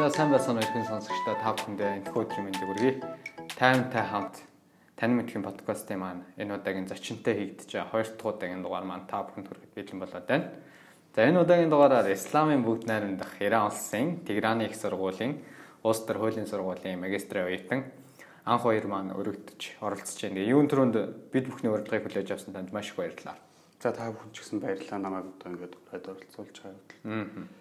За сайн байцгаана уу эрхэм сонсогчдоо та бүхэндээ энэхүү өдрийн мэндийг хүргэе. Таймтай хамт тань мэдхийн подкастын маань энэ удаагийн зочинтой хийгдэж байгаа хоёр дахь удаагийн дугаар маань та бүхэнд хүргэж бэлэн болоод байна. За энэ удаагийн дугаараар Исламын бүгд найрамдах Иран улсын Теграны их сургуулийн улс төр хуулийн сургуулийн магистрийн оюутан анх хоёр маань өргөдөж оролцож байна. Юун төрөнд бид бүхний урилгыг хүлээж авсан танд маш их баярлалаа. За та бүхэн ч гэсэн баярлалаа намайг одоо ингээд ураад оролцуулж байгаа. Аа.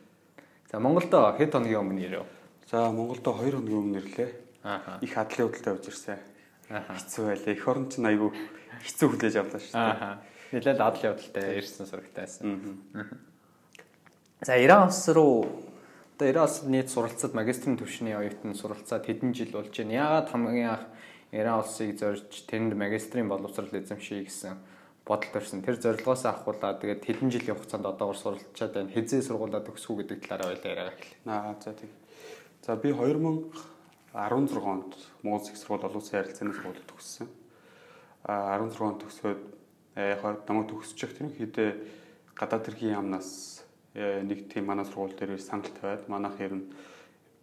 За Монголд хэд хоногийн өмнө ирв? За Монголд 2 хоногийн өмнө ирлээ. Аа. Их хадлын хөдөлтөд явж ирсэн. Аа. Хэцүү байлаа. Эх орон чинь айгүй хэцүү хүлээж авлаа шүү дээ. Аа. Нэлээд адлын хөдөлтөд ирсэн сурагтайсан. За Иран улс руу одоо Иран улсад нийт суралцаад магистрийн түвшний оюутан суралцаад хэдэн жил болж байна. Яагаад хамгийн анх Иран улсыг зорж тэнд магистрийн боловсрол эзэмшиж гэсэн бодол төрсэн. Тэр зорилгоос авахуулаа тэгээд хэдэн жилийн хугацаанд одоогор суралцчаад байна. Хизээ сургуулаа төгсөх үү гэдэг талаараа ойлаа яриа эхлэв. Аа за тийм. За би 2016 онд Монгол их сургууль олон улсын харилцааны сургуулийг төгссөн. Аа 16 онд төгсөөд яг намайг төгсчих тэр хэдэ гадаад хэргийн яамнаас нэг тийм манай сургууль дээр санал тавиад манайх ер нь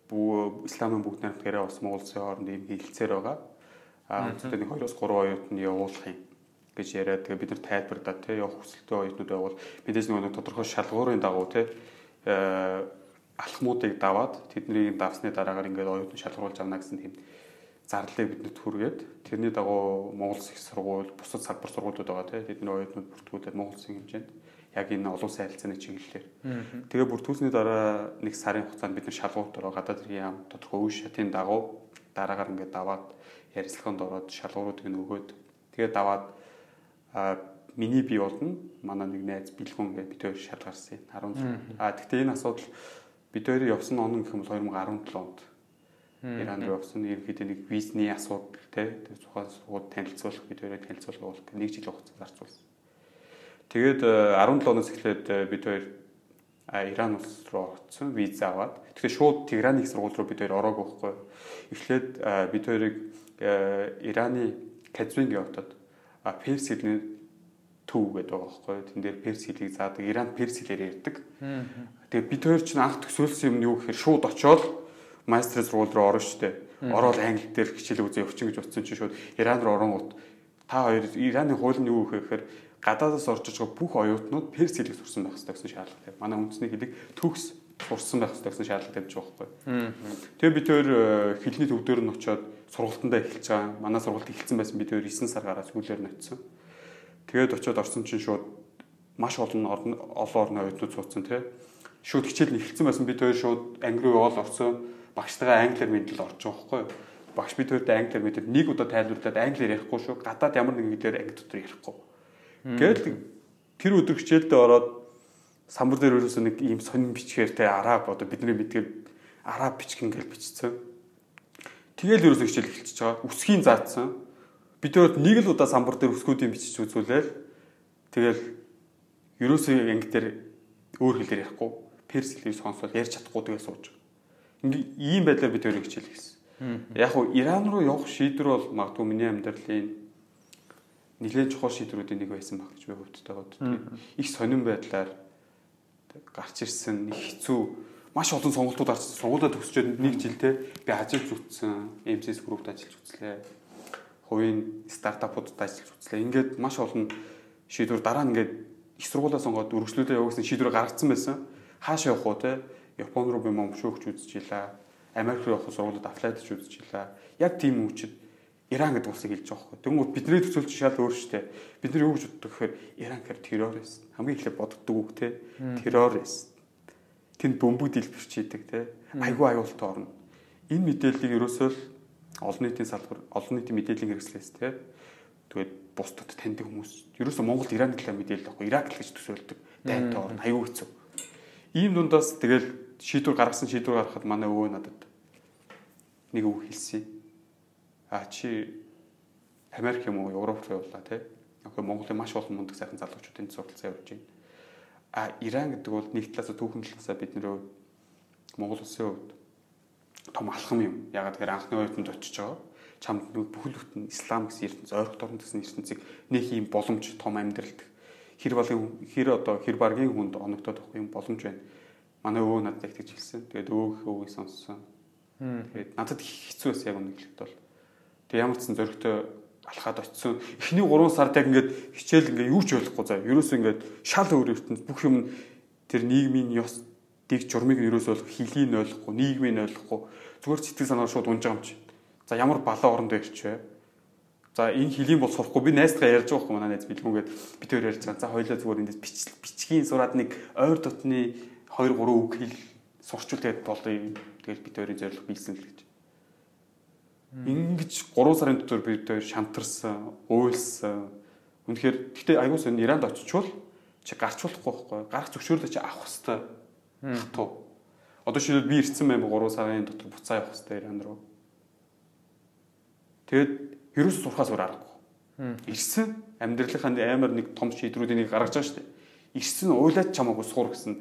бүх исламын бүгд найрамд гэрээ ус Монгол улсын хооронд ийм хилцээр байгаа. Аа өнөөдөр нэг 2-3 оюутны явуулах юм гэж яриад тэгээ бид нар тайлбардаа тий явах хүсэлтэй оюутнууд байвал мэдээж нэг тодорхой шалгуурын дагуу тий э, алхмуудыг даваад тэднийг давсны дараагаар ингээд оюутан шалгаруулж авна гэсэн тийм зарлалыг бидэнд хүргээд тэрний дагуу Монгол их сургууль бусад салбар сургуулиуд байгаа тий тэдний оюутнууд бүртгүүлээд Монгол улсын хэмжээнд яг энэ олон улсын харилцааны чиглэлээр. Тэгээ бүртгүүлсний дараа нэг сарын хугацаанд бид нар шалгуурт ороо гадаад иргэн яам тодорхой үе шатын дагуу дараагаар ингээд даваад ярилцлаганд ороод шалгууруудыг нөгөөд тэгээ даваад а миний бий болно. Манай нэг найз бэлгүн гэдэг бид хоёр шал гарсан 16. А тэгтээ энэ асуудал бид хоёр явсан он гэх юм бол 2017 онд. Иран руу явсан ерөнхийдөө нэг визний асуудал те тэр тухайн сургууль танилцуулах бид хоёрыг танилцуулах нэг жил хугацаа зарцуулсан. Тэгээд 17 оноос эхлээд бид хоёр Иран улс руу орсон виз аваад тэгэхээр шууд Теграны их сургууль руу бид хоёр ороогүй байхгүй. Эхлээд бид хоёрыг Ираны Казвингийн хотод Перс хэлний төв гэдэг байгаа байхгүй. Тэн дээр перс хэлийг заадаг. Иран перс хэлээр ярьдаг. Тэгээ бид хоёр ч анх төсөөлсөн юм нь юу гэхээр шууд очоод майстрын сургууль руу орно шүү дээ. Ороод англи дээр хичээл үзээ өвчин гэж утсан чинь шууд Иран руу оронгууд та хоёр Ираны хууль нь юу гэхээр гадаадаас орж байгаа бүх оюутнууд перс хэлийг сурсан байх хэрэгтэй гэсэн шаардлага. Манай үндэсний хэлийг төгс сурсан байх хэрэгтэй гэсэн шаардлага тавьж байгаа байхгүй. Тэгээ бид хоёр э, хэлний төвдөр нь очоод сургалтандаа эхэлж байгаа. Манай сургалт эхэлсэн байсан бид хоёр 9 сар гараа сүүлээр нь очсон. Тэгээд очиод орсон чинь шууд маш олон олон орны оюутнууд суудсан тий. Шууд хичээл нь эхэлсэн байсан бид хоёр шууд анги руу яваал орсон. Багштайгаа англиар мэдлэл орж байгаа байхгүй? Багш бид хоёрт англиар мэдлэл нэг удаа тайлбарлаад англиар ярихгүй шүү. Гадаад ямар нэгэн хэлээр анги дотор ярихгүй. Гэтэл тэр өдөр хичээлдээ ороод самбар дээр ерөөсөө нэг ийм сонин бичгээр те араб одоо бидний мэдгээр араб бичгэн гэж бичсэн. Тэгэл ерөөсөө хичээл эхэлчихэж байгаа. Үсгийн заацсан. Бид өөрт нэг л удаа самбар дээр үсгүүдийн бичиж үзүүлээл тэгэл ерөөсөө анги дээр өөр хэлээр ярихгүй перс хэлийг сонсоод ярьж чадахгүй тэгээ сууж. Ингээ ийм байдлаар бид өөрийг хичээл хийсэн. Яг уу Иран руу явах шийдвэр бол магадгүй миний амьдралын нэлээд чухал шийдвэрүүдийн нэг байсан баг гэж би хөвддөг байгаа. Их сонирн байдлаар гарч ирсэн их хэцүү маш олон сонголтууд гарсан. Сургуулаа төгсчөөд нэг жилдээ би ажиллаж үтсэн, MCS группт ажиллаж үтлээ. Хувийн стартапуудад ажиллаж үтлээ. Ингээд маш олон шийдвэр дараа нь ингээд их сургуулаа сонгоод өргөжлөлөө явуулсан шийдвэр гаргацсан байсан. Хаашаа явах уу те? Япон руу би момшөөгч илаа. Америк руу явах сургуулиуд аплайдж илаа. Яг тийм үучид Иран гэдэг улсыг хэлж байгаа хгүй. Тэнгүүд бидний төсөөлч шал өөр штэ. Бид нар юу гэж боддог гэхээр Иран гэхээр террорист. Хамгийн эхлээд боддог үг те. Террорист тэнд бөмбөг дэлбэрч хийдэг те айгүй аюултай орно. Энэ мэдээллийг ерөөсөө л олон нийтийн салбар, олон нийтийн мэдээллийн хэрэгслээс те тэгээд бусдад таньдаг хүмүүс ерөөсөө Монгол Иран талаар мэдээлэл авахгүй Ирак л гэж төсөөлдөг. Дайнтай орно айгүй хэцүү. Ийм дундаас тэгэл шийдвэр гаргасан шийдвэр гаргахад манай өвөө надад нэг үг хэлсэн. А чи Америк юм уу Европ руу явлаа те. Яг Монголын маш олон мундаг сайхан залуучуудын суралцаа явуулж байна А Иран гэдэг бол нэг талаас түүхэн талаасаа бидний Монгол улсын хувьд том алхам юм. Ягаад гэхээр анхны оюутанд очиж байгаа. Чамд бүхэл бүтэн ислам гэсэн ертөнц ойрхон дорн гэсэн ертөнцийг нэг юм боломж том амьдралд хэр болгон хэр одоо хэр баргийн хүнд оногдоод авах юм боломж байна. манай өвөө надад их тэгж хэлсэн. Тэгээд өвөөх өвгийг сонссон. Тэгээд надад хэцүү байсан яг үнэ хэлэхэд бол. Тэгээд ямар ч сан зөрөгтэй алхаад очисон. Эхний 3 сард яг ингээд хичээл ингээд юу ч ойлгохгүй заа. Ерөөсөө ингээд шал өөр ертөнд бүх юм тэр нийгмийн ёс дэг журмыг ерөөсөө ойлгох, хилийг нь ойлгохгүй, нийгмийг нь ойлгохгүй. Зүгээр сэтгэл санаа шууд унж байгаа юм чи. За ямар балаа оронд байрч вэ? За энэ хилийн бол сурахгүй би найзтайгаа ярьж байгаа хөө манай найз бэлгүүгээд бид хоёр ярьж байгаа. За хоёлаа зүгээр эндээс бичгийн сураад нэг ойр дотны 2 3 үг хэл сурчвал тэгээд болоо. Тэгэл бид хоёрын зорилго биелсэн л гэж. Ингиж 3 сарын дотор бид хоёр шантарсан, уйлсан. Үнэхээр гэтээ аягүй сон Иранд очичвол чи гарч болохгүй байхгүй. Гарах зөвшөөрлөө чи авах хэвээр. Туу. Одоо шилбэл би ирсэн байм 3 сарын дотор буцаа явах хэвээр Иранд руу. Тэгээд ерөөс сурахаас өөр аргагүй. Ирсэн амьдралынхаа амар нэг том шийдрүүдийг нэг гаргаж байгаа шүү дээ. Ирсэн уйлаад чамаагүй суur гэсэн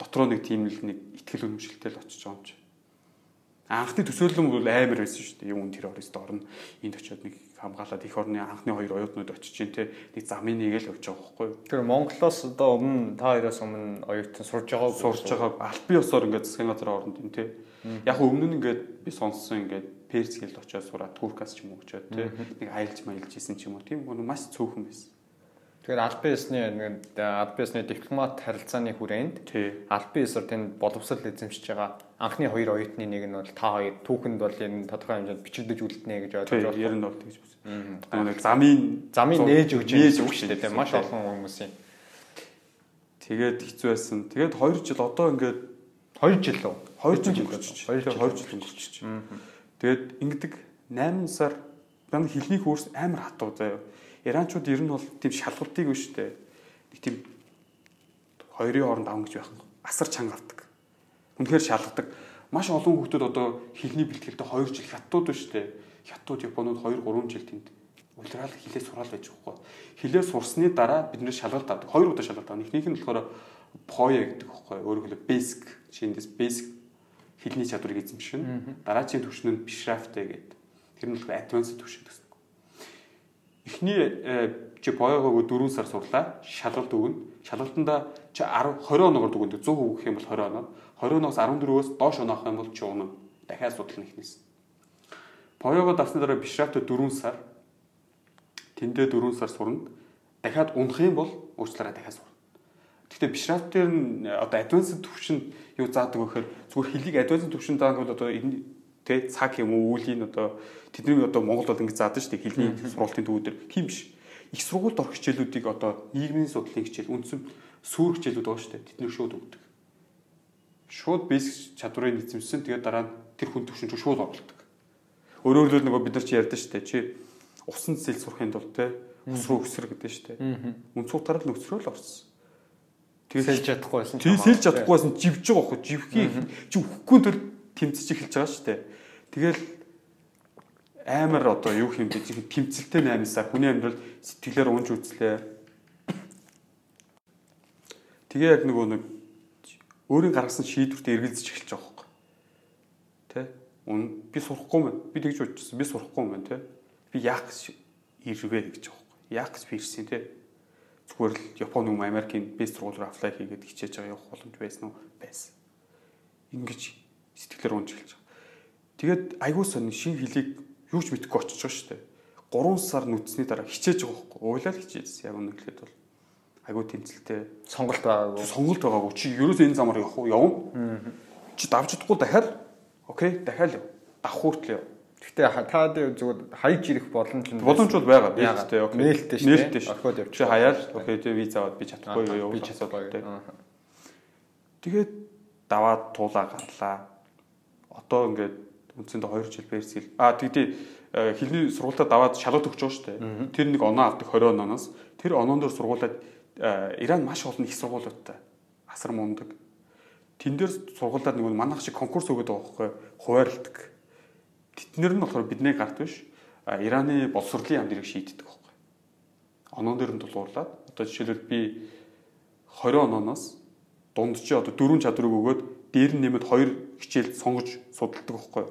дотроо нэг тийм л нэг ихтгэл үнэмшилтэй л очиж байгаа юм чи. Анхны төсөөлөл бол амар байсан шүү дээ. Юм террорист орно. Энд очиод нэг хамгаалаад их орны анхны хоёр оюутнууд очиж чинь те нэг замын нэг л явж байгаа байхгүй. Тэр Монголоос одоо өмнө та хоёроос өмнө оюутан сурж байгаа сурж байгаа албан ёсоор ингээд засгийн газар оронд юм те. Яг өмнө нь ингээд би сонссон ингээд Перс хэл очиод сураад Туркаас ч юм уу очиод тий нэг аялж маялж исэн ч юм уу тийм гоо маш цөөхөн байсан. Тэгэхээр албан ёсны нэг албан ёсны дипломат харилцааны хүрээнд албан ёсоор тэнд боловсрол эзэмшиж байгаа анхны хоёр оюутны нэг нь бол та хоёр түүхэнд бол энэ тодорхой хэмжээнд бичигдэж үлдэнэ гэж ойлгож байна. Тэр нь бол тэгж байна. Нэг замын замын нээж өгч нээж өгч шүү дээ маш олон хүмүүсийн. Тэгээд хэцүү байсан. Тэгээд 2 жил одоо ингээд 2 жил үү? 2 жил өнгөрч. 2 жил өнгөрч. Тэгээд ингэдэг 8 сар банд хилний хөрс амар хатуу заяа. Иранчууд ер нь бол тийм шалгалтыг биш үү? Нэг тийм хоёрын хооронд авах гэж байх. Асар чанга авдаг. Үнэхээр шалгадаг. Маш олон хүмүүс одоо хилний бэлтгэлтэй 2 жил хятад биш үү? Хятад Японууд 2 3 жил тэнд улирал хилээ сураал байж байгаа хгүй. Хилээ сурсны дараа бид нэр шалгалт авдаг. Хоёр удаа шалгалт авдаг. Эхнийх нь болохоор POE гэдэг хгүй. Өөрөөр хэлбэл basic шинэс basic хилний чадварыг эзэмшин. Дараагийн түвшин нь бишрафтэй гэдэг. Тэр нь болохоор advanced түвшин гэсэн. Эхний э, чи боёгоог 4 сар сурлаа. Шалгалт өгнө. Шалгалтанда чи 10 20 оноор дүгнэдэг 100% гэх юм бол 20 оноо. 20 оноос 14-өөс доош оноох юм бол чи унаа. Дахиад судлах эхнээс. Боёгоо давсны дараа бишрафтэй 4 сар тэндээ 4 сар сурна. Дахиад унах юм бол уучлаарай дахиад сурна. Гэхдээ бишрафтер нь одоо advanced төвшин юу заадаг вэхээр зүгээр хөлийг advanced төвшин заадаг бол одоо энэ тэ цаг юм уу үүлийн одоо тэдний одоо Монгол бол ингэ заадаг шүү дээ хилний сургалтын төвүүдэр хим биш. Их сургуульд орох хичээлүүдийг одоо нийгмийн судлалын хичээл үндсэн сүүр хичээлүүд байгаа шүү дээ. Тэдний шууд өгдөг. Шууд basic чадварыг эзэмсэн тэгээд дараа нь тэр хүн төвшин рүү шууд оруулдаг. Өөрөөр хэлбэл нөгөө бид нар чи ярьдэн шүү дээ. Чи усан цэцэл сурахын тулд те ус руу өсөр гэдэг шүү дээ. Үнц утгаар л өсрөөл орсон. Тэгээ сэлж чадахгүйсэн. Тэгээ сэлж чадахгүйсэн живж байгаа хөө живхий чи үхэхгүй төр тэмцэж эхэлж байгаа шүү дээ. Тэгэл амар одоо юу юм бэ тэмцэлтэй 8 сар хүний амьдрал сэтгэлээр унж үзлээ. Тэгээ яг нөгөө нэг өөрийн гаргасан шийдвэрт эргэлзэж эхэлж байгаа хөөхгүй. Тэ? Үн би сурахгүй мэн. Би тэгж бодчихсон. Би сурахгүй мэн, тэ? Би яах гэж ирвэ гэж байгаа хөөхгүй. Яах гэж би ирсэн, тэ? зүгээр л Японы юм Америкийн бэст сургууль руу аплай хийгээд хичээж байгаа явах боломж байсан уу? Байсан. Ингиж сэтгэлээр унж эхэлж. Тэгээд айгуу сонь шин хөлийг юу ч мэдэхгүй очиж байгаа шүү дээ. 3 сар нүцсний дараа хичээж байгаа байхгүй. Уйлал хичээжсэн. Яг үнэ хэлэхэд бол айгуу тэмцэлтэй сонголт байгаагүй. Сонголт байгаагүй. Чи ерөөсөө энэ замаар явах уу? Явна. Чи давж чадахгүй дахиад окей, дахиад яв. Давх хүртэл яв. Гэхдээ таад зүгээр хаяж ирэх боломж нь боломж бол байгаа. Нээлттэй окей. Нээлттэй шүү. Нээлттэй шүү. Орхиод явчих. Чи хаяал окей тэг виз аваад би чадахгүй юу явуул асуудалтай. Тэгээд даваад туулаа гарлаа. Одоо ингээд үндсэндээ 2 жил бэрсгэл. А тэгдээ хилний сургуультаа даваад шалгалт өгч байгаа шүү дээ. Тэр нэг оноо авдаг 20 онооноос тэр оноон дээр сургуулаад Иран маш олон их сургуулиудтай асар мундаг. Тэн дээр сургуулаад нэг манайх шиг конкурс өгöd байгаа байхгүй хуваарлдаг Тэднэр нь болохоор бидний гарт биш Ираны боловсролын яам дэрийг шийддэг байхгүй. Оноон дээр нь дулуурлаад одоо жишээлбэл би 20 онооноос дунд чи одоо дөрвөн чадварыг өгөөд дээр нь нэмээд хоёр хичээл сонгож судалдаг байхгүй.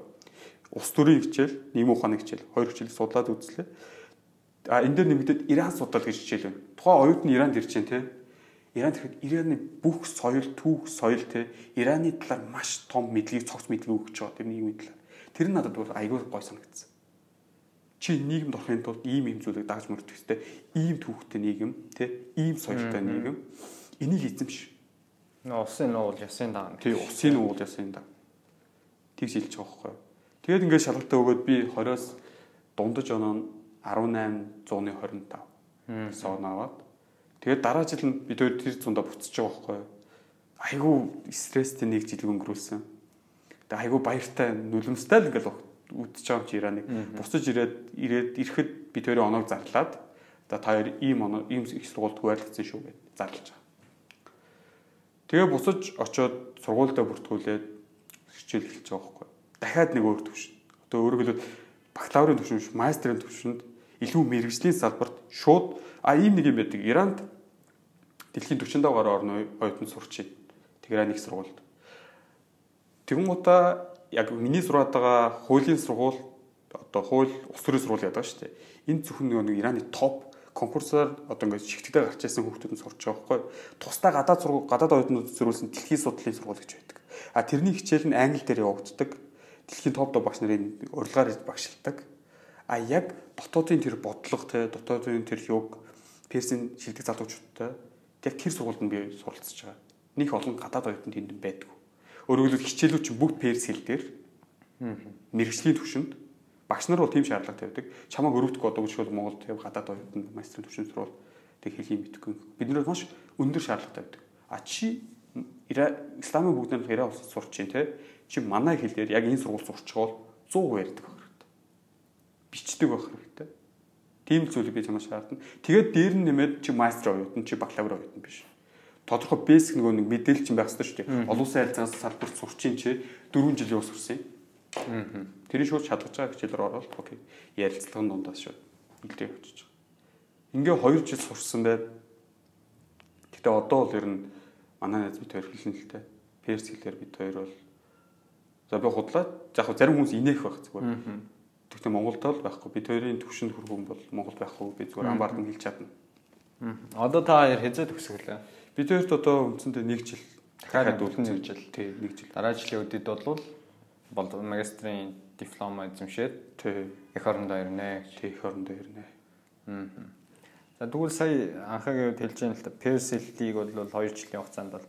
Ус төрийн хичээл, нийгэм ухааны хичээл хоёр хичээлийг судлаад үзлээ. А энэ дээр нэмэгдээд Иран судал гэж хичээл байна. Тухайн оюут нь Иранд ирж байна те. Иран тэгэхэд Ираны бүх соёл, түүх, соёл те Ираны талаар маш том мэдлэг, цогц мэдлэг өгч байгаа тэр нийгмийн талаар. Тэр нь надад бол айгүй гой санагдсан. Чи нийгэмд орохын тулд ийм ийм зүйлийг дагж мөрдөх хэрэгтэй. Ийм түүхтэй нийгэм, те ийм соёлтой нийгэм. Энийг эзэмш. Усын уул ясын даа. Тий, усын уул ясын даа. Тэгж байгаа байхгүй. Тэгээд ингээд шалгалтаа өгөөд би 20-оос дундаж оноо нь 18 125 гэсэн оноо аваад Тэгээд дараа жил нь бид хоёр тэр зундаа буцаж байгаа байхгүй? Айгу стресстэй нэг жил өнгөрүүлсэн. Тэгээд айгу баяртай нүлэмстэй л ингээл үдчихэж байгаа юм чи Ираныг. Буцаж ирээд ирээд ирэхэд бид хоёрын оноог зарлаад за та хоёр ийм оноо ийм их сургуульд хуваарлагдсан шүү гэж зарлаж байгаа. Тэгээ буцаж очоод сургуультай бүртгүүлээд хичээл эхэлж байгаа байхгүй? Дахиад нэг өөр төвшин. Одоо өөрөөр хэлбэл бакалаврын төвшин, мастрын төвшөнд илүү мэрэгжлийн салбарт шууд А ийм нэг юм байдаг. Иранд дэлхийн 45 гаруй орны оюутан сурч. Тегераны их сургуульд. Тэгүн удаа яг миний сураад байгаа хуулийн сургууль одоо хууль улс төрийн сургууль яадаг шүү дээ. Энэ зөвхөн нэг Ираны топ конкурсаар одоо ингээд шигтгэдэ гарч ирсэн хүмүүс нь сурч байгаа байхгүй. Тусдаа гадаад сургууль гадаад оюутнууд зориулсан дэлхийн судлалын сургууль гэж байдаг. А тэрний хичээл нь англи дээр явагддаг. Дэлхийн топ топ багш нарын урилгаар багшилдаг. А яг дотоодын тэр бодлого те дотоодын тэр юг Персийн шилдэг залуучуудтай яг тэр сургуульд нь би суралцж байгаа. Них олон гадаад оюутан тэнд байдаг. Өөрөөр хэлбэл хичээлүүд чинь бүгд перс хэл дээр мэрэгжлийн түвшинд багш нар бол тийм шаардлага тавьдаг. Чамайг өрөвдөх одоо гэж бол Монголд яв гадаад оюутан мастрын түвшинд сурвал тэг хэлхий мэдхгүй. Бид нар маш өндөр шаардлага тавьдаг. А чи исламын бүгд нэг ираа улсад сурч чинь те чи манай хэл дээр яг энэ сургууль сурч байгаа бол 100% ярьдаг байх хэрэгтэй. Бичдэг байх хэрэгтэй Тийм зүйлийг би чамаас шаардна. Тэгээд дээр нь нэмээд чи мастер оюутан чи бакалавр оюутан биш. Тодорхой бэсик нөгөө нэг мэдээлэл чинь байх хэрэгтэй шүү дээ. Олон улсын харилцаанаас салбарт сурчин чи 4 жил яваа сурсан юм. Тэрийг шууд чадгаж байгаа хичээлээр ороод окей. Ярилцлагын дундаас шууд нэлээд явчихж байгаа. Ингээ 2 жил сурсан байд. Гэтэ одоо бол ер нь манай найз бид хоёр хэлнэ л дээ. Перс хэлээр бид хоёр бол за би худлаа. Яг зарим хүмүүс инех байх зүгээр. Гэхдээ Монголд л байхгүй. Бид хоёрын төвшөнд хүрэх юм бол Монголд байхгүй. Би зүгээр амбардан хэлж чадна. Одоо та хоёр хязээ төгсгөлээ. Бид хоёрт одоо үндсэндээ 1 жил дахиад үлдэн нэг жил. Тий, 1 жил. Дараа жилийн үдид бол магистрийн диплома эзэмшээд тий эх орондоо ирнэ. Тий эх орондоо ирнэ. Аа. За тэгвэл сая анхаагийн үед хэлж байгаа л та Persil-ийг бол 2 жилийн хугацаанд бол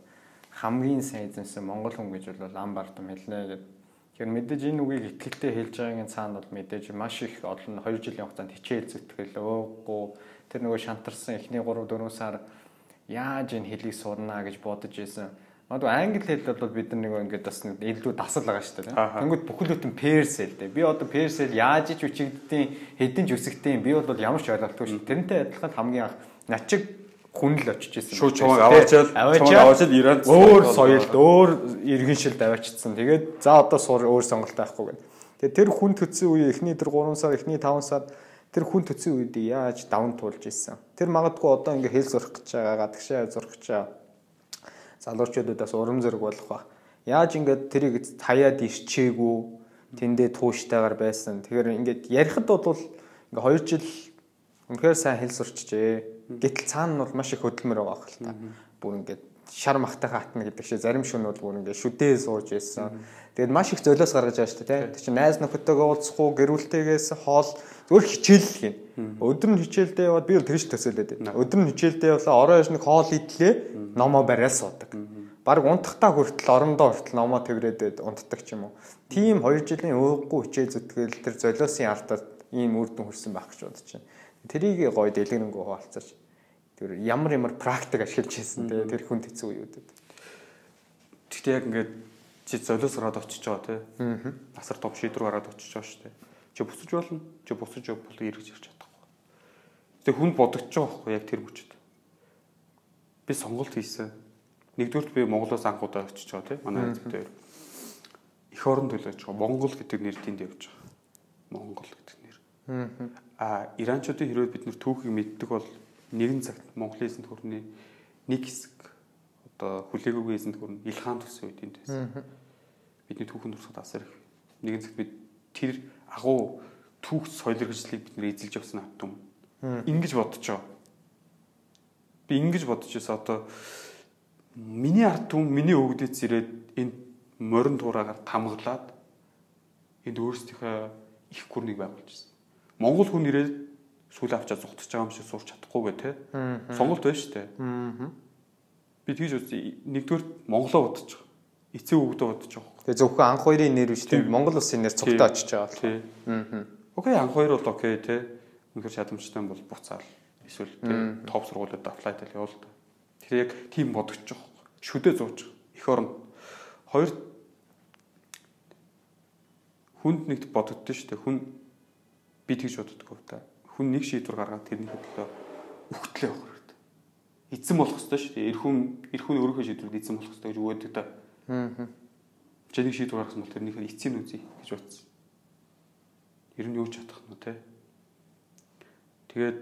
хамгийн сайн эзэмсэн монгол хүн гэж бол ам бардам хэлнэ гэдэг Тэгэхээр мэдээж энэ үгийг ихтгэлтэй хэлж байгаагийн цаана бол мэдээж маш их олон 2 жилийн хугацаанд хичээл зүтгэл өөгүй тэр нөгөө шантарсан эхний 3 4 сар яаж энэ хэлийг сурнаа гэж бодож исэн. Магадгүй англи хэл бол бид нар нэг ингээд бас нэг илүү дасал байгаа шүү дээ. Тэнгүүд бүхэл бүтэн персэл дээ. Би одоо персэл яаж ич үчигддیں хэдэн ч үсэгтэй би бол ямар ч ойлголтгүй шүү. Тэрнтэй адилхан хамгийн анх над чиг хүн л очиж исэн. Шууд чамайг аваачаал аваачаал Иранд өөр соёлд өөр иргэн шилд аваачсан. Тэгээд за одоо сур өөр сонголт байхгүй гэнэ. Тэгээд тэр хүн төцсөн үе эхний тэр 3 сар, эхний 5 сар тэр хүн төцсөн үед яаж давн туулж исэн. Тэр магадгүй одоо ингээ хэл зурх гэж байгаа, гадагшаа зурх гэж. Залуучуудаас урам зориг болох ба. Яаж ингээд тэрийг хаяад ирчээгүй тэндээ тууштайгаар байсан. Тэгэхээр ингээд ярихад бол ингээ 2 жил үнэхээр сайн хэл сурчжээ Гэтэл цаана нь бол маш их хөдөлмөр байгаа хэл та. Бүр ингээд шар махтай хатна гэдэг шиг зарим шүн бол бүр ингээд шүдээ сууж байсан. Тэгээд маш их золиос гаргаж байгаа шүү дээ. Тэг чи найз нөхөдтэйгээ уулзахгүй гэрүүлтэйгээс хоол зөвхөн хичээл гин. Өдөр нь хичээлдээ яваад би бол тэгж төсөөлөд байна. Өдөр нь хичээлдээ явлаа орон яшны хоол идлээ номоо бариад суудаг. Бараг унтахтаа хүртэл орондоо хүртэл номоо тэврээд унтдаг ч юм уу. Тим 2 жилийн өөгүй хичээл зүтгэл тэр золиосын артад ийм үр дүн хүрсэн байх гэж бодож байна. Тэрийг гоё дэлгэрэнгүй хаалцаач. Тэр ямар ямар практик ашиглаж хийсэн те тэр хүн хэцүү үеүүдэд. Гэхдээ яг ингээд чи золиос ороод очиж байгаа те. Аа. Асар том шийдвэр гараад очиж байгаа шүү дээ. Чи бусаж болно. Чи бусаж бол эргэж ирч чадахгүй. Тэгээ хүн бодогдож байгаа байхгүй яг тэр хүчит. Би сонголт хийсэн. Нэгдүгürt би Монголоос анх удаа очиж байгаа те. Манай хэвээр. Эх орон төлөөж байгаа. Монгол гэдэг нэр тэнд явж байгаа. Монгол гэдэг нэр. А иранчуудын хэрвээ бид нэр түүхийг мэддэг бол нэгэн цагт Монголын эзэнт гүрний нэг хэсэг одоо хүлээгүүгийн эзэнт гүрн Илхан төсөн үед энд байсан. Бидний түүхэн дурсахад асар их нэгэн цагт бид тэр агуу түүх соёл хэрэгжлийг бид нэр эзэлж явсан авт юм. Ингиж байгаа. би ингэж бодож байсан одоо миний ард түмэн миний өвгдөц ирээд энэ морин туураагаар тамгалаад энд өөрсдийнхөө их гүрнийг байгуулжсэн. Монгол хүн ирээд сүлээ авчаа зүгтж байгаа юм шиг сурч чадахгүй гэ тэ. Сонголт байна шүү дээ. Би тэгж үзье. Нэгдүгээр Монголоо бодож байгаа. Эцэг өвгдөө бодож байгаа. Тэгээ зөвхөн анх хоёрын нэр биш тийм Монгол улсын нэр цогтой очиж байгаа. Тий. Окей, анх хоёр бол окей тий. Үнэхээр чадамжтай бол буцаал эсвэл тий топ сургуулиуд аплай тэл явуул. Тэр яг тийм бодож байгаа. Шүдэ зууж байгаа. Эх орн. Хоёр хүнд нэгт бодогдсон шүү дээ. Хүн би тэгж боддгоо та. Хүн нэг шийдвэр гаргаад тэрний хөдөлгөөн өгтлээ явах хэрэгтэй. Эзэн болох хэрэгтэй шүү дээ. Эр хүн эр хүн өөрийнхөө шийдвэрд эзэн болох хэрэгтэй гэж өгөөдөг та. Аа. Чи нэг шийдвэр гаргасан бол тэрнийхээ эцсийн үзье гэж бодсон. Ер нь юу ч чадах нь те. Тэгээд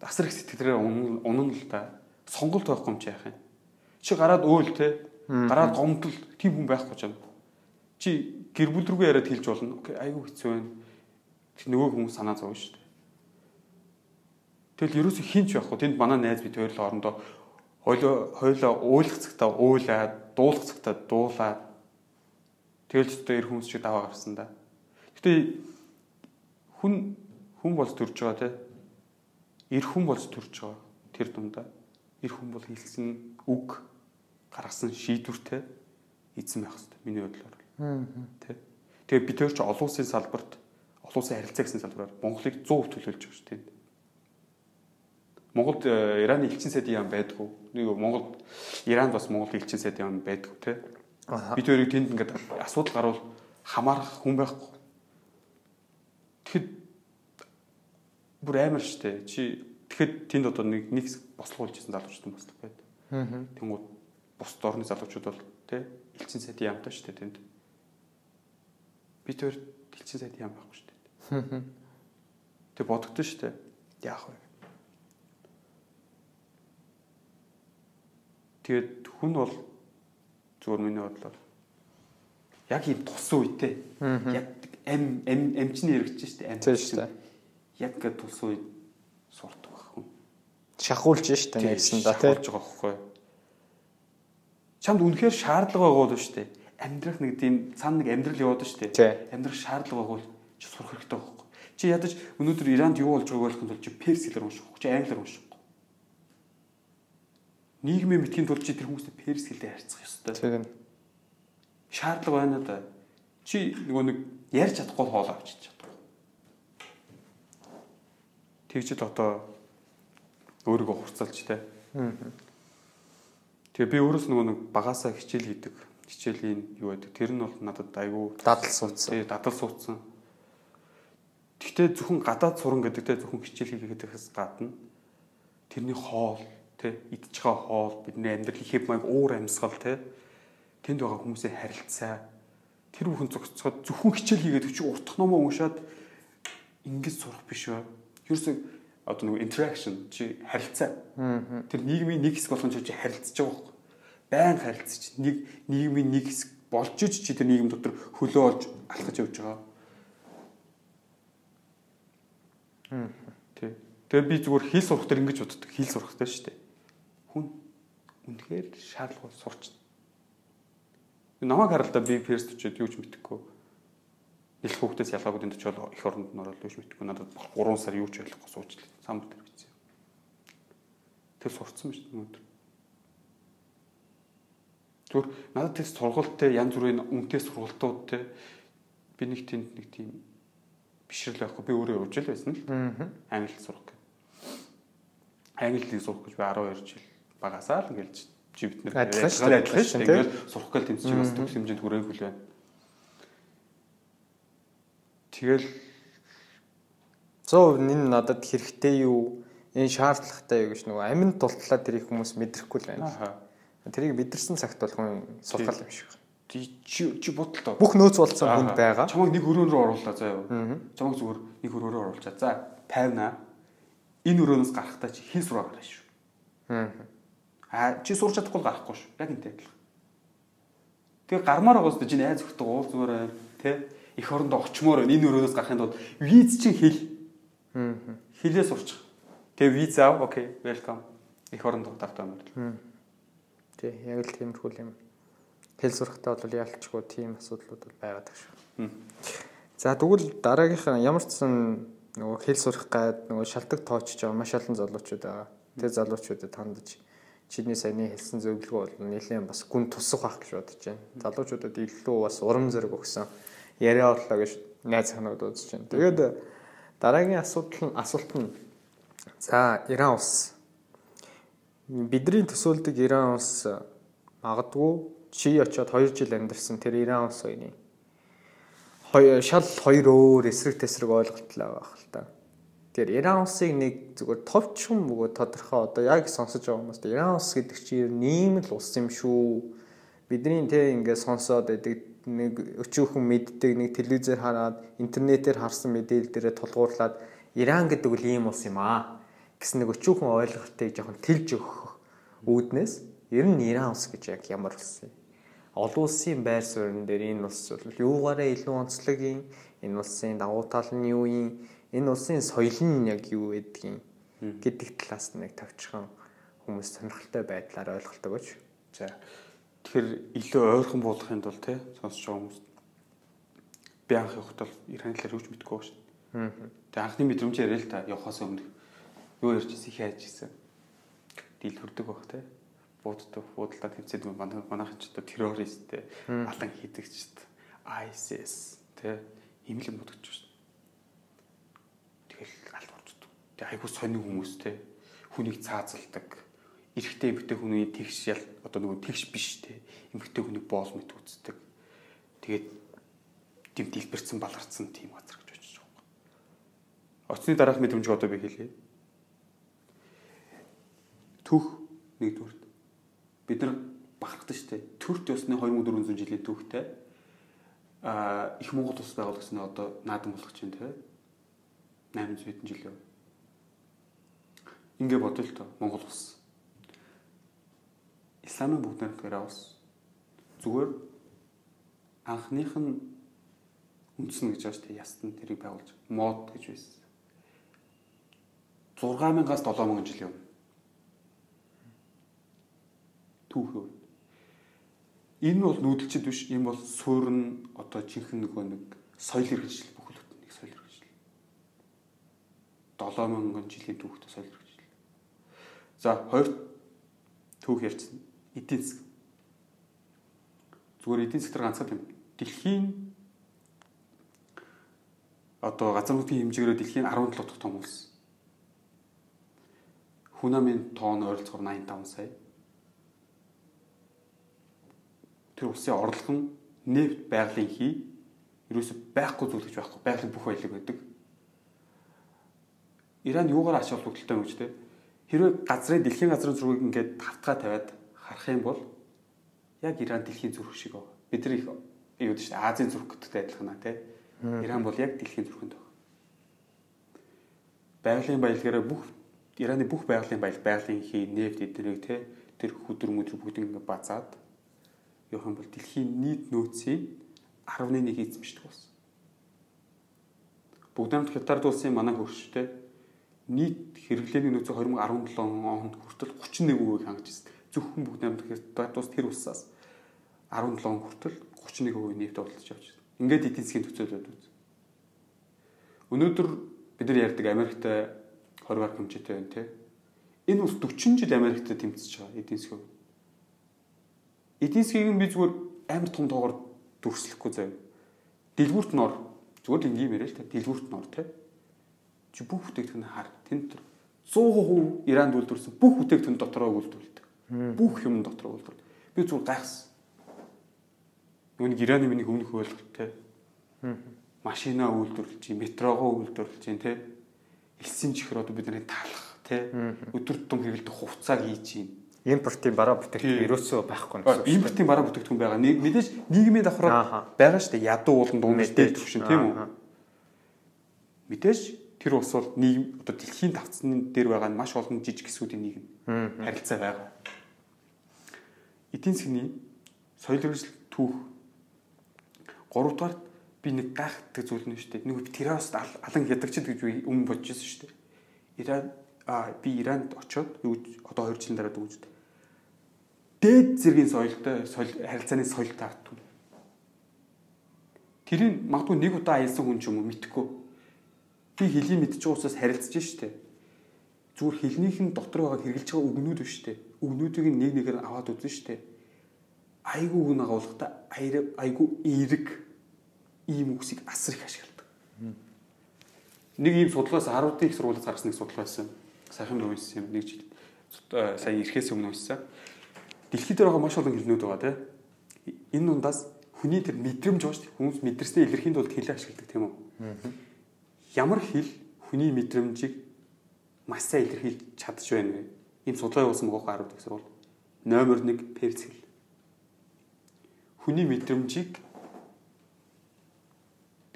асар их сэтгэлээрээ унан л та. Сонголт байхгүй юм чи яах юм. Чи гараад өөл те. Гараад гомдол тийм хүн байхгүй ч юм. Чи гэр бүл рүүгээ яриад хэлж болно. Окей, айгүй хэцүү байна. Тэг нөгөө хүмүүс санаа зовно шүү дээ. Тэгэл ерөөсөө хинч байхгүй. Тэнд манай найз бид хоёрлоо орондоо хойлоо хойлоо уулах цагтаа уулаад, дуулах цагтаа дуулаад тэгэл ч одоо эр хүмүүс шиг даваа гарсан да. Гэтэ хүн хүн болж төрж байгаа те. Эр хүн болж төрж байгаа тэр дундаа. Эр хүн бол хэлсэн үг гаргасан шийдвэртэй эзэн байх хэрэгтэй миний бодлоор. Тэ. Тэгээ бид тэр чинь олон улсын салбарт олон улсын харилцаа гэсэн салбараар Монголыг 100% төлөөлж байгаа шүү дээ. Монголд э, Ираны элчин сайдын яам байдгүй. Нэг Монголд Иранд бас Монгол элчин сайдын яам байдгүй те. Бид хоёрыг тэнд ингээд асуудал гарвал хамаарах хүн байхгүй. Тэгэхэд бүр амар штэ. Чи тэгэхэд тэнд одоо нэг нэг бослогуулж ирсэн залуучууд бослог байд. Тэнгууд бус дорны залуучууд бол те элчин сайдын яамтай штэ тэнд бид хоёр дэлчин сайд яам байхгүй шүү дээ. Тэг бодогдсон шүү дээ. Яах вэ? Тэгээд хүн бол зүгээр миний бодлоор яг ийм тусан үедээ яг ам ам амчны хэрэгж шүү дээ. Амч шүү дээ. Яг ингээд тусан үед сурдаг байх хүн. Шахуулж шүү дээ нэгсэн да тий. Шахуулж байгаа байхгүй. Чамд үнэхээр шаардлага байгаа бол шүү дээ амьдрах нэг тийм цаана нэг амьдрал яваад шүү дээ. Амьдрах шаардлага бол чи сурах хэрэгтэй байхгүй. Чи ядаж өнөөдөр Иранд юу болж байгааг ойлгохын тулд чи перс хэлээр унших, чи англиар унших. Нийгмийн мэдхийн тулд чи тэр хүмүүстэй перс хэлээр харьцах ёстой. Тийм. Шаардлага байна да. Чи нөгөө нэг ярьж чадахгүй хоол авчиж чадах. Тэгжэл одоо өөрийгөө хурцалж тэ. Тэгээ би өөрөөс нөгөө нэг багасаа хичээл хийдэг хичээлийн юу байдаг. Тэр нь бол надад айгүй дадал суудсан. Тий, дадал суудсан. Гэхдээ зөвхөн гадаад суран гэдэг те зөвхөн хичээл хийгээдээс гадна тэрний хоол те идж байгаа хоол бидний амьдралын хэв маяг уур амьсгал те тэнд байгаа хүмүүсийн харилцаа тэр бүхэн зогцоход зөвхөн хичээл хийгээд чи уртх номоо уншаад ингэж сурах биш ба. Ерөөсөө одоо нэг interaction чи харилцаа. Тэр нийгмийн нэг хэсэг болгон чи харилцаж байгаа байхгүй байн харилцаж нэг нийгмийн нэг хэсэг болж ич чи тэр нийгэм дотор хөлөө олж алхаж явж байгаа. Тэ. Тэгээ би зүгээр хэл сурах дээр ингэж боддог. Хэл сурах дээр шүү дээ. Хүн үнэхээр шаардлага сурч. Намайг харалтаа би ферст очиод юу ч мэдэхгүй. Нэлх хүүхдээс ялгаагүй дэнд очиод их оронд ороод юу ч мэдэхгүй. Надад 3 сар юу ч ойлгохгүй суучлаа. Самбар дээр бичсэн. Тэр сурцсан шүү дээ өнөөдөр. Зүгээр надад тест сургалттай янз бүрийн үнэтэй сургалтууд те би нэг тэнд нэг тийм бишрэл байхгүй би өөрөө явж л байсан л. Англи сурах гэх. Англиг сурах гэж би 12 жил багасаа л ингээл бид нэр адилхан шүү дээ. Ингээл сурах гэл тэмцэж бас төгс хэмжээнд хүрээгүй л байна. Тэгэл 100% энэ надад хэрэгтэй юу? Энэ шаардлагатай юу гэж нөгөө аминд тултлаа тэр их хүмүүс мэдрэхгүй л байна. Тэрийг мэдэрсэн цагт бол хүн сулгал юм шиг байна. Чи чи бодлоо. Бүх нөөц болсон хүнд байгаа. Чамайг нэг өрөөнөөр оруулаа заа юу. Чамайг зүгээр нэг өрөөрөө оруулчаа. За 50наа. Энэ өрөөнөөс гарахтаа чи хин сураа гараа шүү. Аа чи сурч чадахгүй гарахгүй шүү. Яг энэ адилхан. Тэгээ гармаар байгаа зү чи найз өгдөг уул зүгээр тэ их орондоо очимоор энэ өрөөнөөс гарахын тулд виз чинь хэл. Хэлээ сурчих. Тэгээ виз аав. Окей, welcome Их орон давтаа мөрөл. Тий, яг л тиймэрхүү юм. Хэл сурахтаа бол яалтчгүй тийм асуудлууд бол байгаад байгаа шүү. За тэгвэл дараагийнх нь ямар ч сан нөгөө хэл сурах гад нөгөө шалтгаан тоочж байгаа маш олон залуучууд байгаа. Тэр залуучуудад хандаж чиний саяны хэлсэн зөвлөгөө бол нэлээд бас гүн тусах байх гэж бодож байна. Залуучуудад илүү бас урам зориг өгсөн яриа орлоо гэж найз ханууд үзэж байна. Тэгээд дараагийн асуудал нь асуулт нь за Иран улс бидний төсөөлдөг Иран улс магадгүй чи очиод 2 жил амьдарсан тэр Иран улс хоёрын шал хоёр өөр эсрэг тесрэг ойлголтлаа байх л та. Тэгэхээр Иран улсыг нэг зүгээр товчхон бөгөө тодорхой одоо яг сонсож байгаа хүмүүс Иран улс гэдэг чинь ийм л улс юм шүү. Бидний тэ ингээд сонсоод байдаг нэг өчүүхэн мэддэг нэг телевизээр хараад интернетээр харсан мэдээлэл дээрээ тулгуурлаад Иран гэдэг үл ийм улс юм аа гэсэн нэг өчүүхэн ойлголтыг жоохон тэлж өгөх үүднээс ер нь Иран улс гэж яг ямар улс юм олон улсын байр суурин дээр энэ улс бол юугаараа илүү онцлог юм? Энэ улсын давуу тал нь юу юм? Энэ улсын соёл нь яг юу гэдгийг гэдэг талаас нэг тавчхан хүмүүс сонирхолтой байдлаар ойлголдог гэж. За. Тэгэхээр илүү ойрхон буулгахын тулд те сонсож байгаа хүмүүс би анх явахд бол Иран хэлээр юу ч мэдэхгүй байна. Шүү. Тэгээ анхны мэдрэмж яриа л та. Явахаас өмнө. Юу ярьж ирсэн хийж ирсэн. Дэлгүрдэг баг те бууддаг буудалдаа тэмцээд манай манайхан ч одоо террорист те алан хийдэгчд ISIS те имлэн бодож байна. Тэгэл аль болчихдог. Тэг айгуу сонин хүмүүс те хүнийг цаазалдаг. Эрэхтэй эмгтэй хүний тэгш ял одоо нөгөө тэгш биш те. Эмгтэй хүний боол мэт үздэг. Тэгээд тийм дэлбэрсэн баларцсан тийм газар гэж бодож байгаа. Оцны дараах мэдрэмж одоо би хэлье. Түх нэгдүгээр бид нар бахархдаг шүү дээ. Төрт ёсны 2400 жилийн түүхтэй а их Монгол ус байгуулагдсан одоо наадам болох чинь те 800 хэдэн жил яв. Ингээ бодъё л тоо Монгол ус. Исламын бүгд найрамдгаар ус. Зүгээр анхных нь үндсэн гэж байна шүү дээ. Ястан тэрийг байгуулж мод гэж байсан. 6000-аас 7000 жил явна түүхөө. Энэ бол нүүдэлчд биш, энэ бол суурн одоо жинхэнэ нөгөө нэг соёл хэрэгжил бүхэл бүтэн нэг соёл хэрэгжил. 7000 жилийн түүхтэй соёл хэрэгжил. За хоёр түүх ярьсан. Эдийн засаг. Зүгээр эдийн засгаар ганцхан юм. Дэлхийн одоо газар нутгийн хэмжээгээр дэлхийн 17 дахь том улс. Хүн амын тоон ойролцоогоор 85 сая тэр улсын орлого нь нефт байгалийн хий ерөөсөй байхгүй зүйл гэж байхгүй байгалийн бүх баялаг байдаг. Иран юугаар ач холбогдолтой юм гэж те хэрвээ газрын дэлхийн газрын зургийг ингээд тавтгаа тавиад харах юм бол яг Иран дэлхийн зүрх шиг байна. Бид нар их юу чинь Азийн зүрх гэдэгтэй адилхан аа те. Иран бол яг дэлхийн зүрхэнд байна. Байгалийн баялагаараа бүх Ираны бүх байгалийн баялаг, байгалийн хий, нефт эднийг те тэр хүдөр мүдэр бүгд ингээд базаад явах юм бол дэлхийн нийт нөөцийн 11 эзэмшдэг болсон. Бүгд хамт хятад улсын манай хөрштэй нийт хэрэглээний нөөцөө 2017 онд хүртэл 31% хангаж ирсэн. Зөвхөн бүгд хамт хятад улс тэр улсаас 17 он хүртэл 31% нефт бодлож явж байна. Ингээд эдийн засгийн төцөөлөд үз. Өнөөдөр бид нар ярьдаг Америктай 20 гаруй хэмжээтэй байна те. Энэ улс 40 жил Америктай тэмцэж байгаа эдийн засгийн эдийн засгийг би зүгээр амар том тоогоор дүрслэхгүй заяа. Дэлгүүрт нор зүгээр л ингийн яриа л та дэлгүүрт нор те. Чи бүх бүтээгдэхүүн хар тэнд 100% Иранд үйлдвэрсэн бүх бүтээгдэхүүн дотроо үйлдвэрлэдэг. Бүх юм дотроо үйлдвэрлэдэг. Би зүгээр гайхсан. Нүг Ираны миний өмнөх ойлголт те. Машина үйлдвэрлэж, метрогоо үйлдвэрлэж, те. Элсэн чихэр одоо бидний талах те. Өдөр тутам хэрэглэдэг хувцааг хийж чинь импортын бараа бүтээгдэхүүн ерөөсөө байхгүй нэ. Импортын бараа бүтээгдэхүүн байгаа. Мэдээж нийгмийн давхраа байгаа шүү дээ. Ядуу уулан дундтэй төвшин тийм үү? Мэдээж тэр ус бол нийгэм одоо дэлхийн тавцны дээр байгаа маш олон жижиг хэсгүүдийн нийгэм харилцаа байгаа. Эдийн засгийн соёл хэрэгсэл түүх 3 дугаар би нэг гайхдаг зүйл нь шүү дээ. Нэг террорист алан хядагчд гэж би өмнө байсан шүү дээ. Иран аа би Иранд очоод юу одоо 2 жилийн дараа дүүжтэй. Дээд зэргийн соёлтой соёл харилцааны соёл таагдв. Тэрийг магадгүй нэг удаа аялсан хүн ч юм уу мэдхгүй. Би хэлийг мэдчих уусаас харилцаж штэ. Зүгээр хэлнийх нь дотор байгаа хэрэгжилж байгаа үгнүүд биш штэ. Үгнүүдийг нэг нэгээр аваад үзэн штэ. Айгуу үг агуулгахдаа айгуу эерэг ийм үгсийг асар их ашигладаг. Нэг ийм судалгаас 10-ын их сургуулиас гарсан нэг судалгаа байсан сайхан уншсан юм нэг жил э, сая ирэхээс өмнө уншсан. Дэлхийд дээр байгаа маш олон хэлнүүд байгаа тийм. Энэ дундаас хүний тэр мэдрэмж байгаа шүү дээ. Хүмүүс мэдэрснээ илэрхийн тулд хэлээ ашигладаг тийм үү? Ямар хэл хүний мэдрэмжийг маш сайн илэрхийлж чадж байна вэ? Ийм судалгаа явуулсан байгаа 10 дэх сурвал. Номер 1 перц хэл. Хүний мэдрэмжийг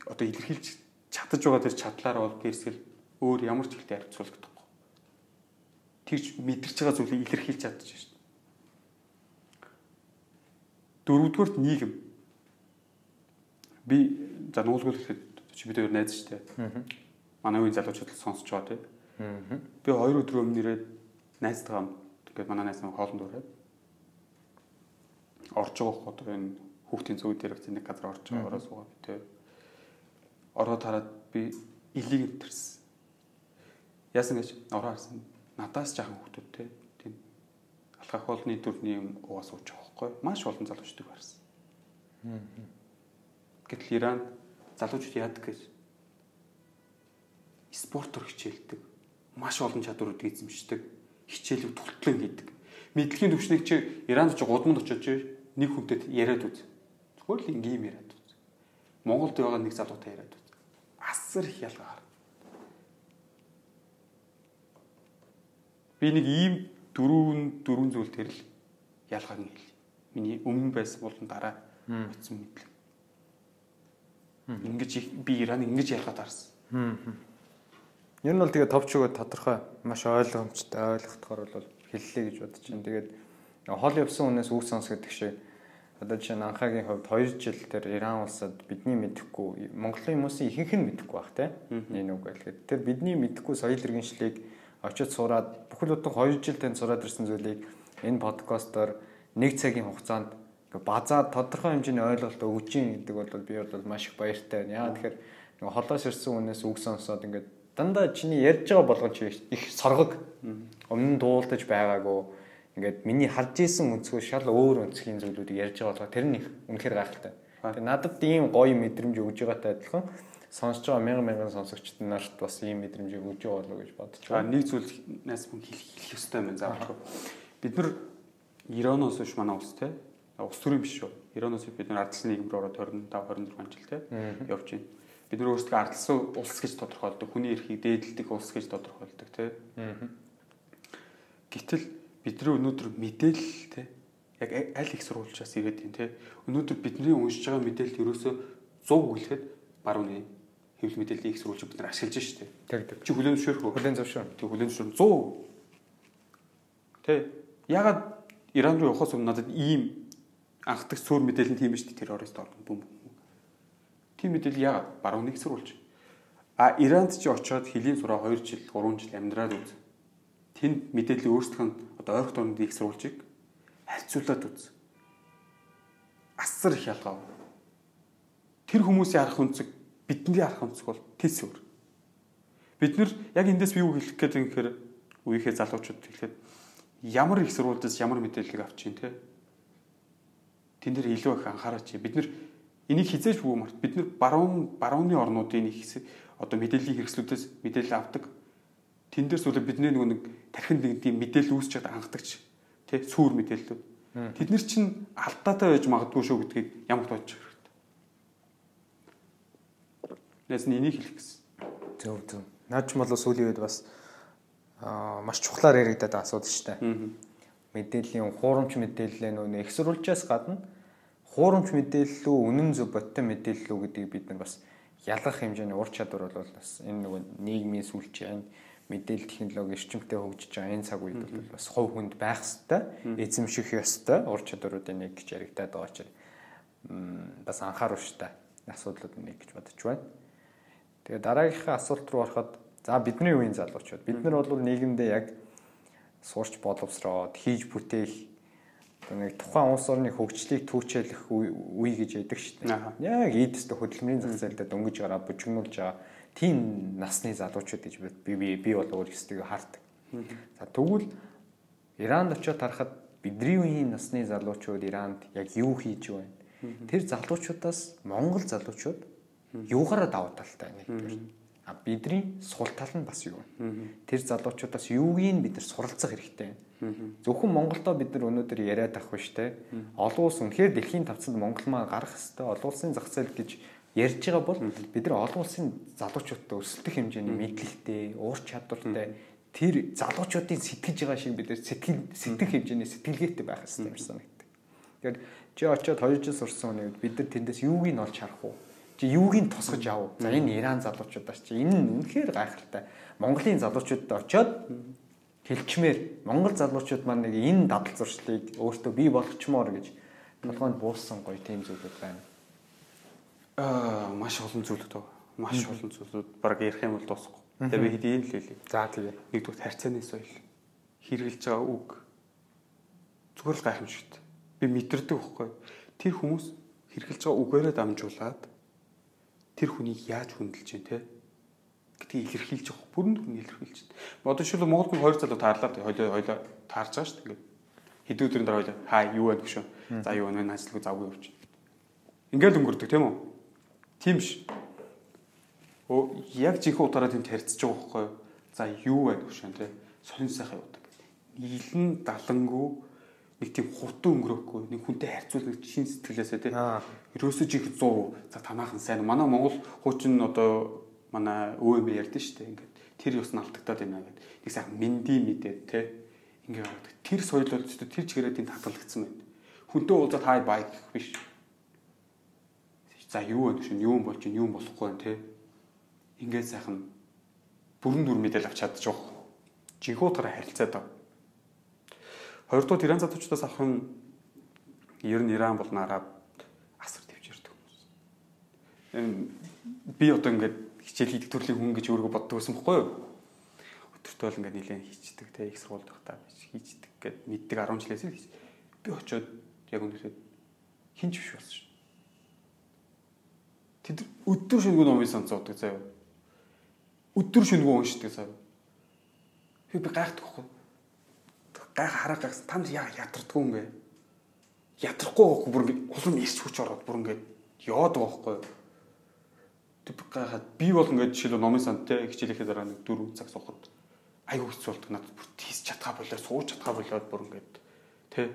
одоо илэрхийлж чадж байгаа тэр чадлаар бол перц хэл өөр ямар ч хэлтэй харьцуулагдах тэгж мэдэрч байгаа зүйлийг илэрхийлж чадчих шүү дээ. Дөрөвдүгürt нийгэм. Би за нуулгуул гэхэд чи бид хоёр найз шүү дээ. Манай үеийн залуучууд сонсож байгаа тийм. Би хоёр өдөр өмнө ирээд найзтайгаа тэгээд манай найз маань хоолнд ураад орж байгаа одоо энэ хүүхдийн зөв дээр нэг газар орж байгаа ороо суугаа би тийм. Ороод хараад би илийг төрсөн. Яасан гэж ороо харсан надаас жаахан хүүхдүүдтэй тийм алхах болны төрний юм уугаа сууж байгаа хгүй маш олон залуучдыг барсан. Гэтэл Иран залуучууд яадаг гэж спортоор хичээлдэг. Маш олон чадваруудыг эзэмшдэг. Хичээлийг түлтлэн хийдэг. Мэдлэгийн төвшнийг чи Иранд ч гудамд очиж нэг хүнтэй яриад үз. Зүгээр л ингийн яриад үз. Монголд байгаа нэг залуутай яриад үз. Асар их ялгаа Би нэг ийм дөрвөн дөрвөн зүйл дээр л ялгааг нь хэл. Миний өмнө байсан болон дараа утсан мэдлэг. Ингиж би Иран ингэж ялгаад харсан. Ер нь бол тэгээ товч өгөө тодорхой маш ойлгомжтой ойлгохдохоор бол хэллээ гэж бодож байна. Тэгээд хол явсан хүнээс үг сонс гэдэг шиг одоо жишээ нь анхаагийн хувьд 2 жил тэр Иран улсад бидний мэдэхгүй Монголын хүмүүсийн ихэнх нь мэдэхгүй байх те. Энэ үг байлгээд. Тэр бидний мэдэхгүй соёл иргэншлийг очиж сураад бүхэл бүтэн 2 жил тань сураад ирсэн зүйлийг энэ подкастоор нэг цагийн хугацаанд базаа тодорхой хэмжээний ойлголт өгж ийн гэдэг бол би бол маш их баяртай байна. Яа тэгэхээр нэг холоос ирсэн хүнээс үг сонсоод ингээд дандаа чиний ярьж байгаа болгон чи их соргог өмнө нь дуулдаж байгаагүй ингээд миний харж исэн өнцгөө шал өөр өнцгийн зүйлүүдийг ярьж байгаа болохоор тэр нь их үнэхээр гайхалтай. Тэгээ надад ийм гоё мэдрэмж өгж байгаатай адилхан сонсож байгаа мянган мянган сонсогчд нарт бас ийм мэдрэмжийг өгж байгаа болов гэж бодож байна. Нэг зүйл найс мөн хэлэх ёстой юм заавал. Бид нар Ироноос биш манай улс те улс төрийн биш шүү. Ироноос бид нар ардсан нийгэм рүү ороод 25 26 жил те явж байна. Бид нар өөрсдөө ардсан улс гэж тодорхойлдог. Хүний эрхийг дээдэлдэг улс гэж тодорхойлдог те. Гэтэл бидний өнөөдөр мэдээлэл те яг аль их сурвалжаас ирээд юм те. Өнөөдөр бидний уншиж байгаа мэдээлэл ерөөсөө 100 хүлэхэд баруун нэг хэвлэл мэдээллийн их сурвалж бид нар ашиглаж штэ. Тэг тэг. Чи хүлэн зөвшөөрөх үү? Хүлэн зөвшөөрнө. Тэг хүлэн зөвшөөрнө 100. Тэ. Ягаад Иран руу явахаас өмнө надад ийм анхдагч цөөр мэдээлэл тийм биш террорист орно бүм. Тийм мэдээлэл ягаад баруун нэг сурвалж. А Иранд чи очиод хөлийн сураа 2 жил 3 жил амьдраад үз. Тэнд мэдээлэл өөрсдөх нь одоо ойрхон дорны их сурвалжийг харьцуулаад үз. Асар их ялгаа. Тэр хүмүүсийн арах үнцэг бидний арах онцг бол тис өөр. Бид нар яг эндээс би юу хэлэх гээд юм гэхээр үеийнхээ залуучууд хэлэхэд ямар их сурвалжаас ямар мэдээлэл авч чинь те. Тэн дээр илүү их анхаараач. Бид нар энийг хизээж бүгд март. Бид нар баруун барууны орнуудын их одоо мэдээллийн хэрэгслүүдээс мэдээлэл авдаг. Тэн дээр сүлээ бидний нөгөө нэг тархинд нэг тийм мэдээлэл үүсч чад анхдагч тий сүүр мэдээлэлүүд. Тэд нар чинь алдаатай байж магадгүй шүү гэдгийг ямар бодож Нэс нэнийг хэлэх гэсэн. Зөв зөв. Наач бол сүүлийн үед бас маш чухлаар яригадаад байгаа асуудал шүү дээ. Мэдээллийн хуурамч мэдээлэл нөө их сурвалжаас гадна хуурамч мэдээлэл үү, үнэн зөв боттой мэдээлэл үү гэдгийг бид нар бас ялгах хэмжээний ур чадвар бол бас энэ нөгөө нийгмийн сүлжээ мэдээлэл технологи эрчимтэй хөгжиж байгаа энэ цаг үед бол бас хувь хүнд байх хэвээр эзэмших ёстой ур чадваруудын нэг гэж яригадаад байгаа чинь бас анхааруулжтай асуудлууд нэг гэж бодож байна. Тэгээ дараагийнхаа асуулт руу ороход За бидний үеийн залуучууд бид нар бол нийгэмдээ яг сурч боловсроод хийж бүтээх нэг тухайн улс орны хөгжлийг түүчэлэх үе гэж яддаг шүү дээ. Яг эдсдэ хөдөлмөрийн зах зээлдээ дөнгөж гараа бужигнуулж байгаа тийм насны залуучууд гэж би би би бол өөрсдөө хардаг. За тэгвэл Иранд очиод харахад бидний үеийн насны залуучууд Иранд яг юу хийж байна? Тэр залуучуудаас Монгол залуучууд юугаараа давуу талтай нэгдүгээр. А бидний сул тал нь бас юу вэ? Тэр залуучуудаас юугийг бид нар суралцах хэрэгтэй. Зөвхөн Монголдо бид нар өнөөдөр яриад авах биш те. Олон улс үнэхээр дэлхийн тавцанд Монгол маа гарах хэвээр олон улсын зах зээл гэж ярьж байгаа бол бид нар олон улсын залуучуудтай өрсөлдөх хэмжээний мэдлэгтэй, уур чадвартай тэр залуучуудын сэтгэж байгаа шиг бид нар сэтгэл сэтгэх хэмжээний сэтгэлгээтэй байх хэрэгтэй юм санагддаг. Тэгэхээр чи очиод 2 жил сурсан хүнийг бид нар тэндээс юуг нь олж харах уу? Чи юуг нь тусгаж ав. За энэ Иран залуучуудаас чи энэ нь үнэхээр гайхалтай. Монголын залуучуудад очиод хэлчмээр Монгол залуучууд маань нэг энэ дадал зуршлыг өөртөө бий болгочмоор гэж толгойд буулсан гоё тийм зүйлүүд байна. Аа маш олон зүйлүүд байна. Маш олон зүйлүүд баг ярих юм бол дуусахгүй. Тэгээ би хэдийн л хэлье. За тэгээ. Нэгдүгээр харьцааны соёл хэрэгжилж байгаа үг зүгээр л гайхамшигт. Би мэдэрдэг байхгүй. Тэр хүмүүс хэрэгжилж байгаа үгээрээ дамжуулаад тэр хүнийг яаж хүндэлж байна те гэдгийг илэрхийлж байгаа бүрэн дүн илэрхийлж байна. Одоо шил Монголд нэг хоёр залуу таарлаа хоёлоо хоёлоо таарж байгаа шүү дээ. Хэдэн өдрийн дараа хоёлоо хаа юу байна гүшөө. За юу байна ажлыг завгүй явууч. Ингээл өнгөрдөг тийм үү? Тийм ш. Оо яг жинхэнэ утгаараа тэнд харьцаж байгаа байхгүй юу? За юу байна гүшөө те сонин сайхан явдаг. Нийлэн далангуу нэг тийм хутан өнгөрөөхгүй нэг хүнтэй харьцуулах шин сэтгэлээсээ тий. Ерөөсөө жих 100 за танаахан сайн. Манай Монгол хуучин одоо манай өвөө юм ярьдэн шүү дээ. Ингээд тэр ёс нь алдагдаад байна гэдэг. Нэг сайхан менди мэдээд тий. Ингээд тэр соёл бол тэр чигээрээ тийм татгалагдсан байна. Хүнтэй уулзаад хай бай гэх биш. За юу вэ гэж юм болж юм болохгүй тий. Ингээд сайхан бүрэн дүр мэдээл авч чадчих. Жинхүүтээр харилцаад байгаа Хоёрдугаар Иран залуучуудаас авах юм ер нь Иран болон Араб асар төвч ирдэг хүмүүс. Би одоо ингээд хичээл хийдэг төрлийн хүн гэж өөрийгөө боддог байсан байхгүй юу? Өдөртөө л ингээд нилээн хийчдэг те их сургуульд байхдаа хийчдэг гэд мэддэг 10 жилээс л хийж. Би очиод яг үнэхээр хинч биш болсон шүү. Тэд өдөр шөнөгүй номын сонцоодог заяа. Өдөр шөнөгүй уншдаг заяа. Би гайхдаг байхгүй гайх хараа гайхс там яа ятардгүй юм бэ? Ядрахгүй байхгүй бүр ингэ улам ирч хүч ороод бүр ингэ яваад байгаа байхгүй. Тэг гайхаад би бол ингэ жишээлбэл номын санд те хичээлийнхээ дараа нэг 4 цаг суухад аюу хэцүү болдог надад бүр тийс чадхаа болоо сууж чадхаа болоод бүр ингэ те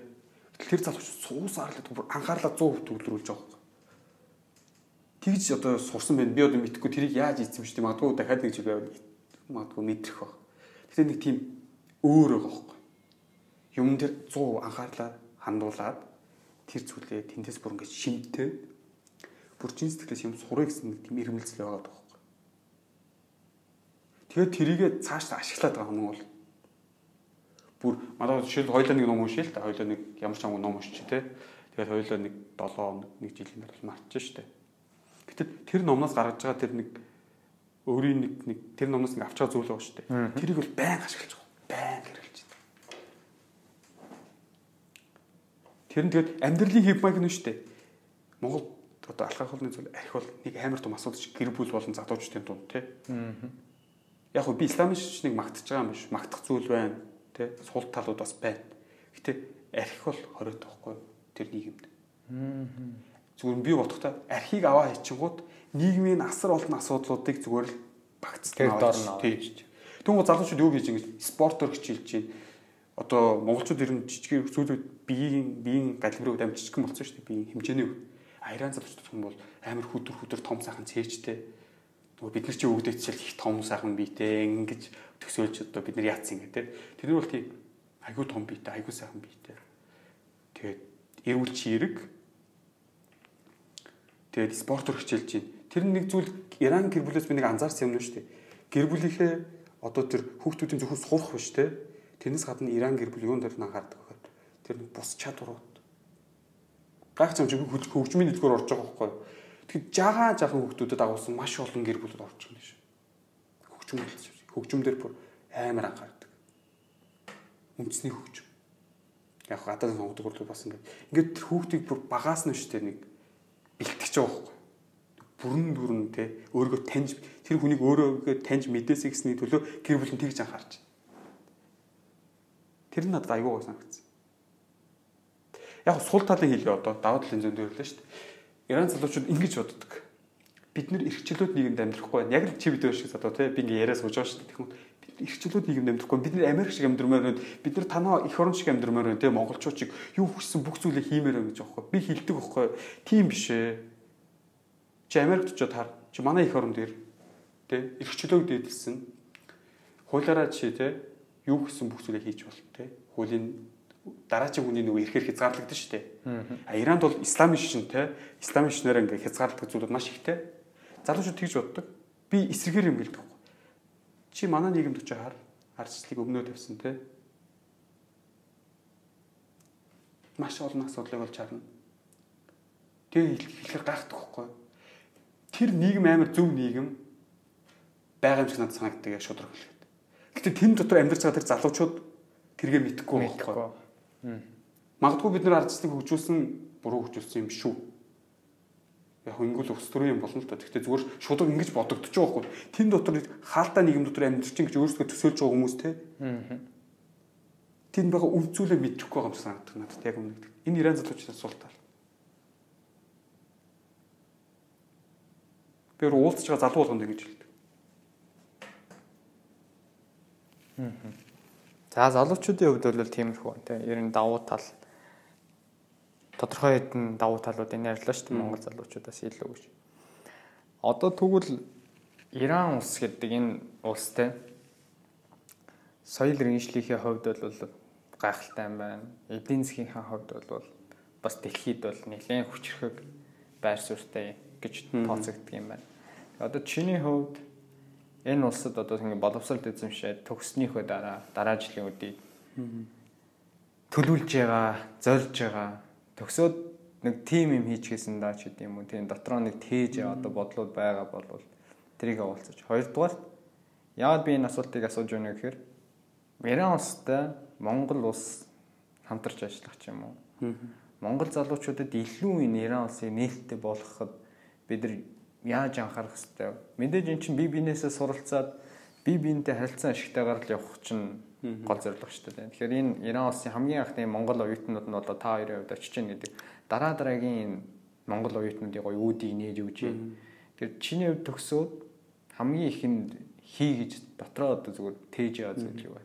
тэр залууч суусаар л бүр анхаарлаа 100% төвлөрүүлж байгаа байхгүй. Тэгж одоо сурсан байна. Би одоо мэдхгүй тэрийг яаж ийцсэн юм шүү дээ. Магадгүй дахиад нэг жиг магадгүй мэдрэх баг. Гэтэ нэг тийм өөр байгаа байхгүй юм дээр 100 анхаарлаа хандуулад тэр зүйлээ тэндээс бүр ингэж шимтээ бүр чин сэтгэлээс юм сурах гэсэн нэг тийм ирмэлцэл байгаа байхгүй. Тэгээд тэрийгэ цааш ашиглаад байгаа юм бол бүр манай жишээл хоёлоо нэг ном уншия л та хоёлоо нэг ямар ч амгүй ном уншчих тий. Тэгээд хоёлоо нэг 7 хоног нэг жилийн дараа мартчих штэ. Гэтэл тэр номноос гаргаж байгаа тэр нэг өөрийн нэг нэг тэр номноос нэг авч байгаа зүйл байгаа штэ. Тэрийг бол байн ашиглаж байгаа. Байн Тэр нь тэгээд амьдралын хэв маяг нь шүү дээ. Монгол одоо алхах холны зүйл арх бол нэг амар том асуудал гэр бүл болон залуучдын дунд тий. Яг хөө би исламын шишнийг магтаж байгаа юм биш. Магтах зүйл байна тий. Сул талууд бас байна. Гэтэ арх бол хориод байхгүй тэр нийгэмд. Зүгээр би бодохдоо архийг аваа хийчихгууд нийгмийн асар олон асуудлуудыг зүгээр л багцдаг дор нь авч. Түнго залуучууд юу гэж ингэж спортоор хичээлж чинь одоо монголчууд ер нь жижиг сүүлүүд биеийн биеийн галбирыг амар жижигхэн болсон шүү дээ. Биеийн хэмжээний айран залуучууд юм бол амар хүдэр хүдэр том сайхан цээжтэй. Нөгөө бид нар чи өгдөөчл их том сайхан биетэй ингэж төсөөлж одоо бид нар яатсан гэдэг. Тэр нь бол тийм айгүй том биетэй, айгүй сайхан биетэй. Тэгээд эрүүл чи эрэг. Тэгээд спортоор хичээлж чинь. Тэр нэг зүйл Иран гэр бүлээс би нэг анзаарсан юм шүү дээ. Гэр бүлийнхээ одоо тэр хүүхдүүдийн зөвхөн сурах биш те Тэрнээс гадна Иран гэр бүл юунд нь анхаардаг гэхээр тэр бус чадварууд. Гайх зам чиг хөгжмийн дэлгүүр орж байгаа байхгүй? Тэгэхээр жагаа жаахан хүүхдүүдэд агуулсан маш олон гэр бүлд орж байгаа юм шиг. Хөгжмөн хэлж Хөгжим дээр бүр амар анхаардаг. Үндэсний хөгжим. Яг гадаад сонгодог бол бас ингээд ингээд тэр хүүхдийг бүр багаас нь штэ нэг бэлтгэж байгаа байхгүй. Бүрэн дүрэн те өөрийгөө таньж тэр хүнийг өөрөөгөө таньж мэдээсэй гэсний төлөө гэр бүл нь тэгж анхаарч. Тэр нь надад аюул гой санагдсан. Яг сул талын хэлээ одоо даваа талын зөнд өрлөө шүү дээ. Иран залуучууд ингэж боддог. Бид нэр эрхчлүүд нийгэмд амьдрахгүй байна. Яг л чи бид шиг задуу те би ингээ яриа сууж байгаа шүү дээ. Тэгвэл бид эрхчлүүд нийгэмд амьдрахгүй. Бид нэр Америк шиг амьдрмаар байна. Бид нар танаа их орон шиг амьдрмаар байна те монголчууд чиг юу хүссэн бүх зүйлээ хиймээр байна гэж аахгүй. Би хилдэг аахгүй. Тийм биш ээ. Чи Америкт очиод хар. Чи манай их оронд ир. Тэ эрхчлөөг дээдэлсэн. Хуулаараа чи те юу гэсэн бүх зүйлээ хийж болно те. Хуулийн дараачийн хүний нөгөө ирэхээр хязгаарлагдсан шүү дээ. А Иранд бол исламын шишин те исламын шишнээр ингээ хязгаарлагдаг зүйлүүд маш ихтэй. Залуучууд тэгж боддог. Би эсрэгээр юм гэлдэг. Чи манай нийгэмд очиж хар арчлыг өмнөө тавьсан те. Маш олон асуудлыг болж харна. Тэгээ хэлэхээр гайхдаг байхгүй. Тэр нийгэм амар зөв нийгэм байгаа юм шиг надад санагддаг шудраг хэлэхэд. Гэтэ тэн дотор амьдарч байгаа тэр залуучууд тэргээ мэдхгүй байхгүй. Магадгүй бид нар ардчлалыг хөгжүүлсэн буруу хөгжүүлсэн юм шүү. Яг хөнгөл ус төрийн юм болно л та. Гэхдээ зүгээр шудаг ингэж бодогдож байгаа байхгүй. Тэн дотор хаалтаа нийгэм дотор амьдарч ингэж өөрсдөө төсөөлж байгаа хүмүүс те. Тэн байгаа үн зүйлээ мэдчихгүй байгаа юм санагдах надад яг өмнө. Энэ Иран залуучдаас суултаа. Би уулзж байгаа залуу болгонд ингэж хэлдэг. Аа. За залуучуудын хувьд бол тиймэрхүү тийм ер нь давуу тал тодорхой хэдэн давуу талуудыг ярьлаа шүү дээ Монгол залуучуудаас илүү гэж. Одоо тэгвэл Иран улс гэдэг энэ улстай соёл иргэншлийнхээ хувьд бол гайхалтай юм байна. Эдийн засгийн хувьд бол бас дэлхийд бол нэлээд хүчрхэг байр суурьтай гэж тооцогддог юм байна. Одоо чиний хувьд энэ улсад одоо ингэ боловсролт эзэмшээд төгснөөхөө дараа дараа жилийн үдийг төлүүлж байгаа, зорж байгаа. Төгсөөд нэг тим юм хийчихсэн даа ч гэдэм юм уу. Тийм дотроо нэг тээж одоо бодлууд байгаа бол тэрийг уулзаж. Хоёрдугаар яагаад би энэ асуултыг асууж байна гэхээр Иран улстай Монгол улс хамтарч ажиллах ч юм уу. Монгол залуучуудад илүү энэ Иран улсыг нээлттэй болгоход бид нар яаж анхаарах хэвтэй. Мэдээж эн чинь бие биенээсээ суралцаад бие биентэй харилцан ашигтайгаар л явах чинь гол зорилго шүү дээ. Тэгэхээр энэ Иран улсын хамгийн анхны Монгол оюутнууд нь одоо та хоёрын хувьд очиж гин гэдэг дараа дараагийн Монгол оюутнуудын гоё үүдийг нээж өгч. Тэр чиний хувьд төгсөөд хамгийн ихэнд хий гэж дотроо одоо зүгээр тээж байгаа зүйл юу вэ?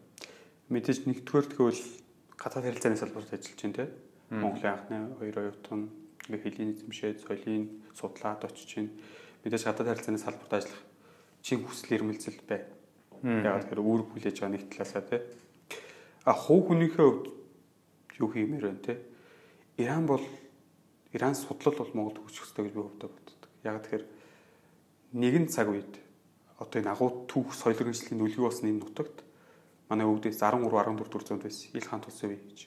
Мэдээж нэгдүгээр тэгвэл гадаад харилцааны салбарт ажиллаж байна те. Монголын анхны хоёр оюутан ингээ хэлийн эзэмшээд соёлын судлаад очиж байна мэдээж гадаад харилцааны салбарт ажиллах чин хүсэл эрмэлзэл бай. Яг тэгэхээр үүрэг хүлээж байгаа нэг талаасаа тий. А хуу хүнийхээ хувьд юу хиймээр байна тий. Иран бол Иран судлал бол Монголд хөгжих хэрэгтэй гэж би хувьдаа боддог. Яг тэгэхээр нэгэн цаг үед одоо энэ агуу түүх соёл иргэншлийн нүлгүү болсон энэ нутагт манай өвдөөс 13 14 дугаар зуунд байсан ил хаан тус үе гэж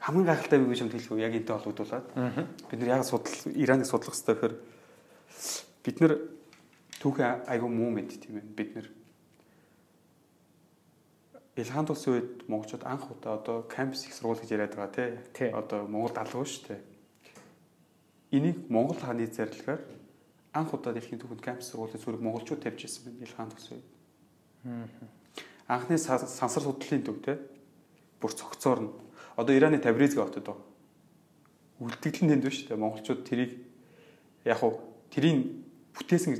хамгийн гайхалтай би гэж хэлэхгүй яг энтэй холбогдуулаад бид нар яг судал Ираныг судлах хэрэгтэй гэхээр бид нар түүхэн айгүй муу мэд тийм ээ бид нар Илхан тус үед монголчууд анх удаа одоо кампус их сургууль гэж яриад байгаа тий. Одоо Монгол далгуу шүү дээ. Энийг Монгол хааны зарилгаар анх удаа дэлхийн түүхэнд кампус сургуулийн зүрэг монголчууд тавьж ирсэн байна Илхан тус үед. Анхны сансар судлалын төв тий. Бүр цогцоор нь одоо Ираны Тавриз гэх хотод байгаа. Үлдэгдэл нэнд биш үү? Монголчууд тэрийг яг уу тэрийн бүтээсэн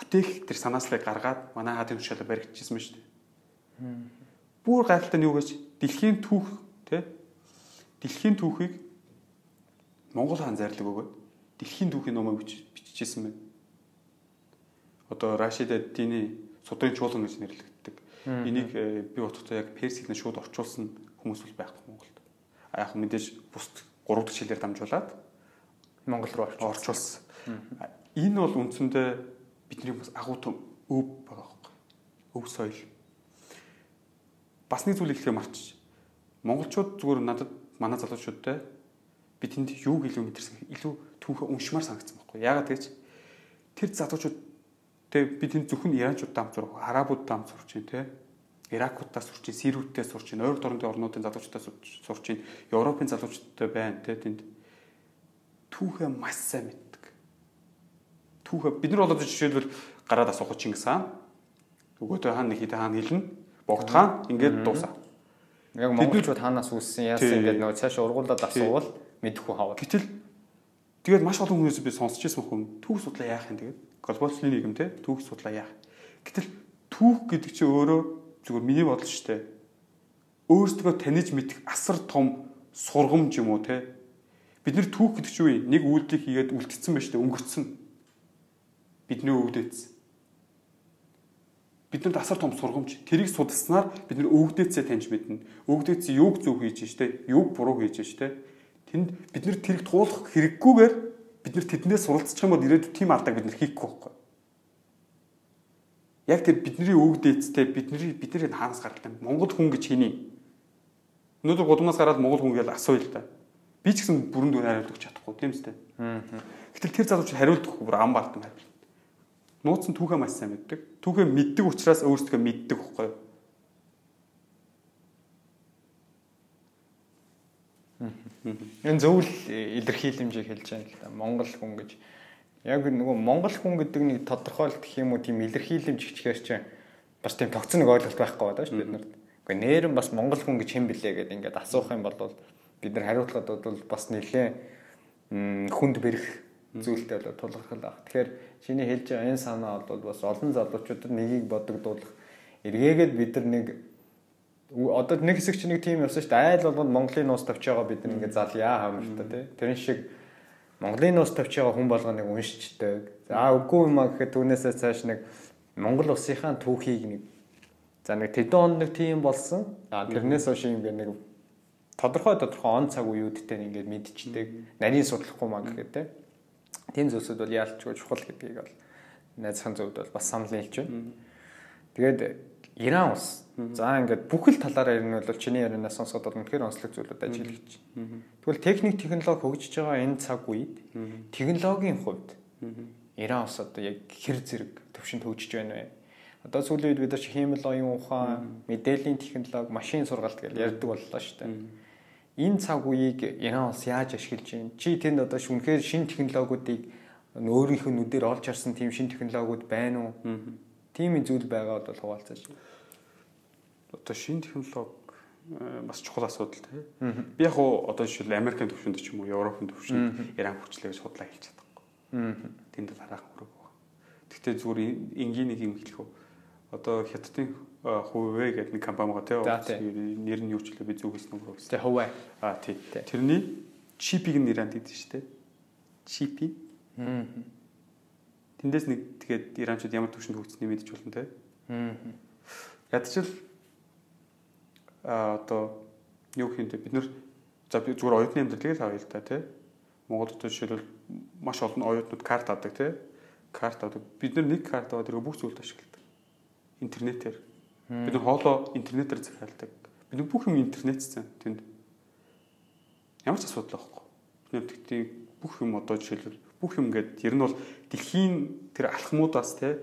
бүтээх тэр санааслыг гаргаад манай хаадын тушаалаа баригдчихсан байна шүү дээ. Бүр гайхалтай нь юу гэж дэлхийн түүх тий дэлхийн түүхийг Монгол хаан зарлаг өгөөд дэлхийн түүхийн номыг биччихсэн байна. Одоо Рашид Эддиний судрын чуулган гэж нэрлэгддэг. Энийг э, би бодохдоо яг Персид нь шууд орчуулсан хүмүүс бол байхгүй Монголд. А яг мэдээж бус 3 дахь шилээр дамжуулаад Монгол руу орчуулсан энэ бол үндсэндээ бидний бас агуу том өв байгаа байхгүй. Өв соёл. Бас нэг зүйл ихлэх марч. Монголчууд зүгээр надад манай залуучуудтай би тэнд юуг илүү мэдэрсэн илүү түүхэ уншмаар санагдсан байхгүй. Яагаад гэж тэр залуучууд Тэгээ би тэнд зөвхөн Иранчуудтай хамт сурах, Арабуудтай хамт сурч байна те. Иракуудтай сурч байна, Сирүүдтэй сурч байна, ойр дорнодын орнуудын залуучуудтай сурч байна, Европын залуучуудтай байна те тэнд. Түүхээ маш сайн мэддэг. Түүхээ бид нар болоод жишээлбэл гараад асуух Чингис хаан. Нөгөөдөө хаан нэг хитэ хаан хэлнэ. Богд хаан ингээд дуусаа. Яг монголчууд хаанаас үүссэн яасан ингээд нөгөө цааш ургуулад асуувал мэдэхгүй хаваа. Гэтэл тэгээд маш олон хүнээс би сонсч байсан хүн түүх судлаа яах юм тэгээд глобалчлын нийгэм те түүх судлаа яах. Гэтэл түүх гэдэг чинь өөрөө зүгээр миний бодол шүү дээ. Өөрсдөө таньж мэдэх асар том сургамж юм уу те. Бид нэр түүх гэдэг чинь нэг үйлдэл хийгээд үлдсэн байж тээ өнгөрцөн. Бидний өвдөц. Бидэнд асар том сургамж. Тэрийг судалснаар бид нэр өвгдөөцөө таньж мэднэ. Өвгдөөц юуг зөв хийж штэ, юуг буруу хийж штэ. Тэнд бид нэр тэрийг туулах хэрэггүйгээр бид нэр тэднээс суралцчих юм бол ирээдүйд тийм алдааг бид нэр хийхгүй байхгүй. Яг тэр бидний өвгдөөцтэй бидний бидний хаанаас гаралтай Монгол хүн гэж хэний. Өнөөдөр гудамнаас гараад Монгол хүн гэж асууя л да. Би ч гэсэн бүрэн дүн хариулт өгч чадахгүй тийм үстэй. Гэтэл тэр залууч хариулдаггүй бүр ам бартан хариулт нууц нь түүхээ маш сайн мэддэг. Түүхээ мэддэг учраас өөрсдөө мэддэг байхгүй юу? Энэ зөвл илэрхийлэмжийг хэлж байгаа л да. Монгол хүн гэж яг нөгөө монгол хүн гэдэг нэг тодорхойлт гэх юм уу тийм илэрхийлэмж гिचгээр чинь бас тийм тогтсон нэг ойлголт байхгүй байгаа шүү бид нарт. Гэхдээ нэрэн бас монгол хүн гэж хэн блэ гэдэг ингээд асуух юм бол бид нар хариулахад бол бас нэлээ хүнд бэрх зүйлтэй бол тулгархал баг. Тэгэхээр чиний хэлж байгаа энэ санаа бол бас олон залуучуудад нэгийг бодогдуулах эргээгээд бид нар нэг одоо нэг хэсэг чинь нэг тим явсан шүү дээ. Айл болгонд Монголын нуус тавьж байгаа бид нар ингээд залъя хаамжтай тий. Тэрэн шиг Монголын нуус тавьж байгаа хүн болго нэг уншичдаг. За үгүй юм а гэхэд түүнээсээ цааш нэг Монгол улсынхаа түүхийг нэг за нэг тэдэн он нэг тим болсон. А тэрнээс хойш ингээд нэг тодорхой тодорхой он цаг үеүүдтэй ингээд мэдчихдэг. Нарийн судлахгүй маа гэхэд тий тийм зүйлсүүд бол яалтчгүй чухал гэдгийг бол найзхан зөвд бол бас санал нийлж байна. Тэгээд Иран улс за ингээд бүх л талаараа ирнэ бол чиний ярианаас сонсоод бол үнэхээр онцлог зүйлүүд ажиглаж байна. Тэгвэл техник технологи хөгжиж байгаа энэ цаг үед технологийн хувьд Иран улс одоо яг хэр зэрэг төвшөнд хөгжиж байна вэ? Одоо сүүлийн үед бид нар хиймэл оюун ухаан, мэдээллийн технологи, машин сургалт гэж ярьдаг боллоо шүү дээ энэ цаг үеийг Иран улс яаж ашиглаж байна? Чи тэнд одоо шүнхээр шин технологиудыг өөрийнх нь нүдээр олж харсан тийм шин технологиуд байна уу? Тийм зүйл байгаа бол хуваалцаач. Одоо шин технологи э, бас чухал асуудал тийм. Би яг одоо жишээл Америкийн төвшөнд ч юм уу, Европын төвшөнд Иран гэж судлаа хэлж чадахгүй. Тэнд л харах мөрөг байна. Гэхдээ зүгээр энгийн нэг юм хэлэх үү? Одоо хятадын Huawei гэдэг нэг компани байгаа тийм. Нэр нь юу ч л би зүг хэлсэн юм уу? Тийм Huawei. Аа тий. Тэрний чипийг нэранд гэдэг шүү дээ. Чипи. Тэндээс нэг тэгээд иранчууд ямар төвшөнд хөгжсөнийг мэдэж болно те. Ядчил а одоо юу хийх бид нэр за би зүгээр оюутны амьдрал тэгэл хавъя л да тий. Монголд одоо жишээлбэл маш олон оюутнууд карт авдаг тий. Карт авдаг. Бид нар нэг карт аваад тэргээ бүх зүйлд ашигладаг. Интернетээр Бид хоолоо интернетээр захиалдаг. Бид бүх юм интернетсэн тэнд. Ямар ч асуудал байхгүй. Бид тэгтээ бүх юм одоо жишээлбэл бүх юм ингээд ер нь бол дэлхийн тэр алхмуудаас те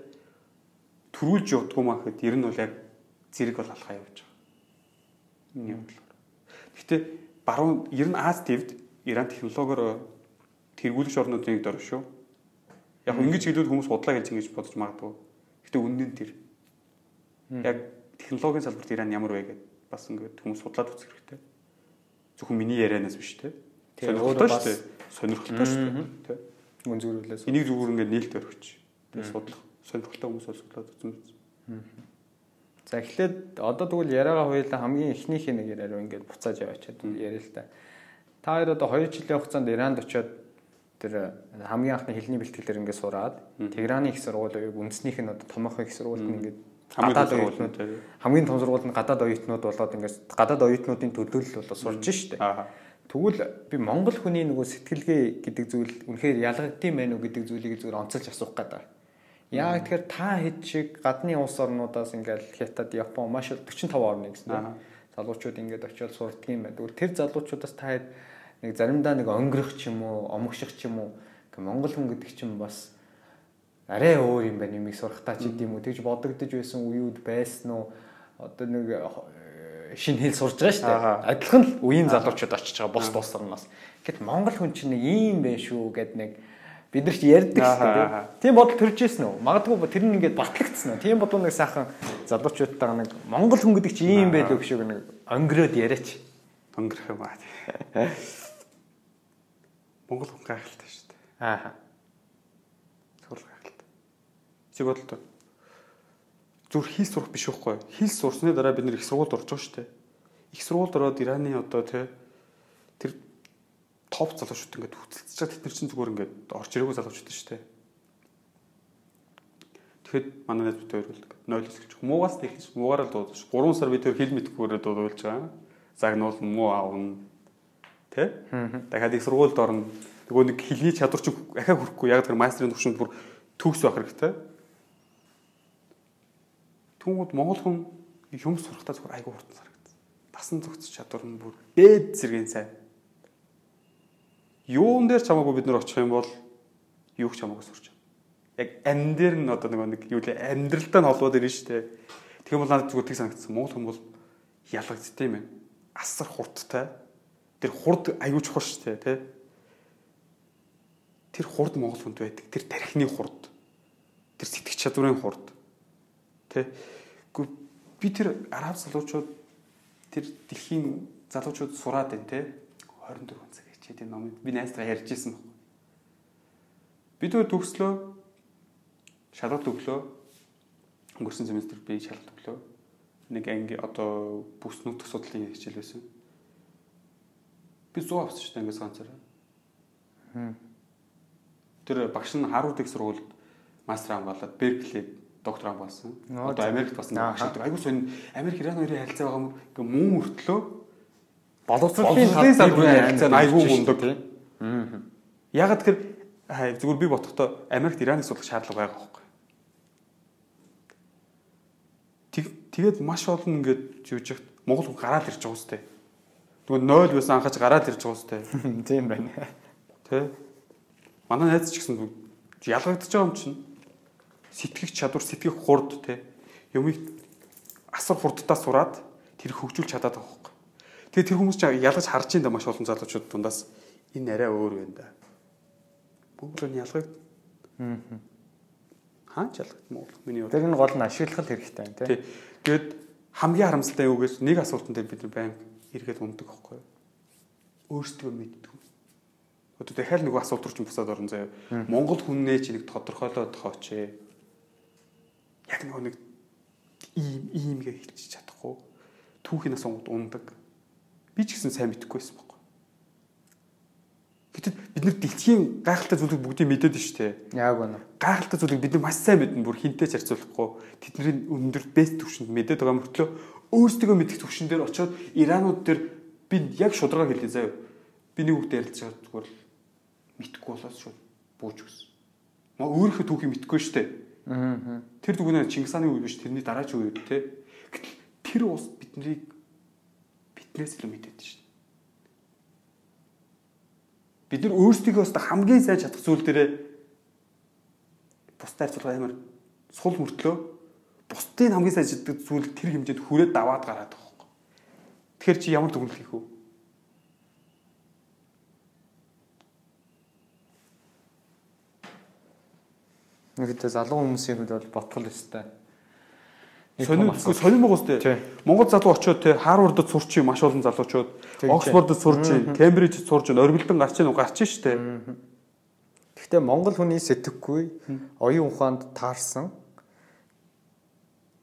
төрүүлж явдггүй маа гэхэд ер нь бол яг зэрэг бол алхаа явж байгаа. Юм бодлоо. Гэхдээ баруун ер нь Аз твд Иран технологиор тэргүүлэгч орнуудын нэг дор шүү. Яг ингэж хэлвэл хүмүүс бодлоо гэж ингэж бодож магадгүй. Гэхдээ үнэн нь тэр. Яг технологийн салбарт Иран ямар вэ гэдээ бас ингээд хүмүүс судлаад үзэх хэрэгтэй. Зөвхөн миний ярианаас биш те. Сонирхолтой шүү дээ. Сонирхолтой шүү дээ. Мөн зүрхлээс. Энийг зүгээр ингээд нээлт өргөч. Тэгээ судлах. Сонирхолтой хүмүүс судлаад үзэн биз. За эхлээд одоо тэгвэл яриагаа хоёулаа хамгийн эхнийх нэг яриа ингээд буцааж яваачаад яриа л та. Та хоёр одоо 2 жилийн хугацаанд Иранд очиод тэр хамгийн анхны хэлний бэлтгэлээр ингээд сураад Теграны их сургууль үндэснийх нь одоо томоохон их сургуульд ингээд гадаад оюутнууд хамгийн том сургууль нь гадаад оюутнууд болоод ингээд гадаад оюутнуудын төлөөлөл болоо сурж штэ. Тэгвэл би монгол хүний нөгөө сэтгэлгээ гэдэг зүйл үнэхээр ялгагдсан байх уу гэдэг зүйлийг зүгээр онцолж асуух гэдэг. Яг тэгэхээр та хэд шиг гадны улс орнуудаас ингээд Хятад, Япон маш 45 орны гэсэн. Залуучууд ингээд очиод сурдаг юм байна. Тэгвэл тэр залуучуудаас та хэд нэг заримдаа нэг өнгөрөх ч юм уу, омгших ч юм уу. Монгол хүн гэдэг чинь бас арай өөр юм байна юмыг сурахтаа ч гэдэм үү тэгж бодогдож байсан үеуд байсан уу одоо нэг шинэ хэл сурж байгаа шүү дээ. Адилхан л үеийн залуучууд очиж байгаа бус бус орноос. Гэт Монгол хүн чинь нэг ийм байх шүү гэд нэг бид нар ч ярьдаг шүү дээ. Тийм бодол төрж ирсэн үү? Магадгүй тэр нь ингээд батлагдсан уу? Тийм бодол нэг сайхан залуучуудтайгаа нэг Монгол хүн гэдэг чинь ийм байлгүй шүү нэг өнгөрөөд яриач. Өнгөрөх юм аа. Монгол хүн гайхалтай шүү дээ. Аа. Чи бодлоо зүр хэл сурах биш үхгүй. Хэл сурсны дараа бид нэр их сургуульд орж байгаа шүү дээ. Их сургуульд ороод Ираны одоо тий тэр топ залуучууд ингээд хүцэлцэж байгаа тэд нар чинь зүгээр ингээд орж ирээгүй залуучууд шүү дээ. Тэгэхэд манай найз бид хоёр бол 0 хэлж муугаас тэгж муугаараа дуудаж 3 сар бид хоёр хэл мэдгүйгээр дуудуулж байгаа. Загнуул муу аавна. Тэ? Дахиад их сургуульд орно. Нөгөө нэг хэлний чадвар чинь ахаа хүрэхгүй яг тэр мастерын төвшөнд бүр төгс байх хэрэгтэй Түүнгүүд Монгол хүн юм сурахтаа зүгээр айгүй хурдан санагдсан. Дасан зохицох чадвар нь бүр дээд зэргийн сайн. Юун дээр чамаагүй бид нар очих юм бол юу ч чамаагүй сурч. Яг ам дээр нь одоо нэг юу л амьдралдаа нь холбоод ирнэ шүү дээ. Тэгэхээр бол надад зүгээр тэг санагдсан. Монгол хүн бол ялагддсан юм байна. Асар хурдтай. Тэр хурд аюул чухал шүү дээ, тий. Тэр хурд монгол хүнд байдаг. Тэр тархины хурд. Тэр сэтгэх чадварын хурд. Тэ би тэр араб залуучууд тэр дэлхийн залуучууд сураад байна те 24 цаг хичээд энэ номыг би найзтайгаа ярьж исэн баг. Бид өөр төгслөө шалгалт өглөө өнгөрсөн семестр би шалгалт өглөө нэг анги одоо бүс нутг судлалын хичээл байсан. Би 100 авсан шүү дээ ангиас ганцаараа. Тэр багш нь Харвард их сургуульд мастер хамгаалаад Берклид доктор ам болсон. Одоо Америкт бас багшдаг. Айгуу сонь Америк Иран хоёрын харилцаа байгаа юм. Ингээ мөн мөртлөө боловсролын харилцаа айгуу мундаг. Ягаад тэр зүгээр би бодохдоо Америкт Ираныг судлах шаардлага байгаа байхгүй. Тэгээд маш олон ингээд живж яхад Монгол хүн гараад ирж байгаа үстэй. Тэгвэл 0 байсан анхаж гараад ирж байгаа үстэй. Тийм байна. Тэ? Манай найз ч гэсэн ялгагдчихж байгаа юм чинь сэтгэх чадвар, сэтгэх хурд те юмыг асар хурдтай сураад тэр хөгжүүлж чадаад байгаа хөөх. Тэгээ тэр хүмүүс чинь ялгаж харж энэ маш олон залуучууд дундаас энэ арай өөр байна да. Монгол нь ялгаг. Аа. Хаач ялгаг Монгол миний өөр. Тэр нь гол нь ашиглах хэрэгтэй байна тий. Тэгээд хамгийн харамсалтай юу гэж нэг асуултан дээр бид нар байнга эргээд ундаг юу? Өөрсдөө мэддэг. Одоо дахиад нэг асуулт руу ч бусаад орно заяа. Монгол хүннээ чи нэг тодорхойлоод тооч ээ яг нэг ийм ийм гэж хэлчих чадахгүй түүхийн онгод ундаг. Би ч гэсэн сайн мэдэхгүй байсан байхгүй. Гэтэл бид нар дэлхийн гайхалтай зүйлийг бүгдийг мэдээд байна шүү дээ. Яг байна. Гайхалтай зүйлийг бид нар маш сайн мэднэ бүр хинтээ зарцуулахгүй. Тэдний өндөр бэст төвшөнд мэдээд байгаа мөртлөө өөрсдөө мэдих төвшин дээр очиод Иранууд дээр би яг шударга хэлээ заяа. Би нэг үгтэй ярилцж байгаа зүгээр мэдхгүй болоод шууд бууж өгсөн. Маа өөрийнхөө түүхийг мэдхгүй шүү дээ Тэр дүгнээ Чингис хааны үе биш тэрний дараагийн үе те. Гэтэл тэр ус биднийг биднээс илүү мэдээд шин. Бид нар өөрсдийгөө өстө хамгийн сайн чадах зүйл дээрээ бусдаар цулгаа амар сул мөртлөө бусдын хамгийн сайн чаддаг зүйл тэр хэмжээнд хүрээд даваад гараад байгаа юм. Тэгэхээр чи ямар дүгнэлт хийх вэ? Нэгдээ залуу хүмүүсийн хувьд бол ботгол өстэй. Сонирхол сонирмог өстэй. Монгол залуу очиод те Харвардд сурч юм маш олон залуучууд Оксфордд сурч юм, Кембрижд сурч юм, оргилдон гарч ийн гарч штэ. Гэхдээ Монгол хүний сэтгэхгүй оюун ухаанд таарсан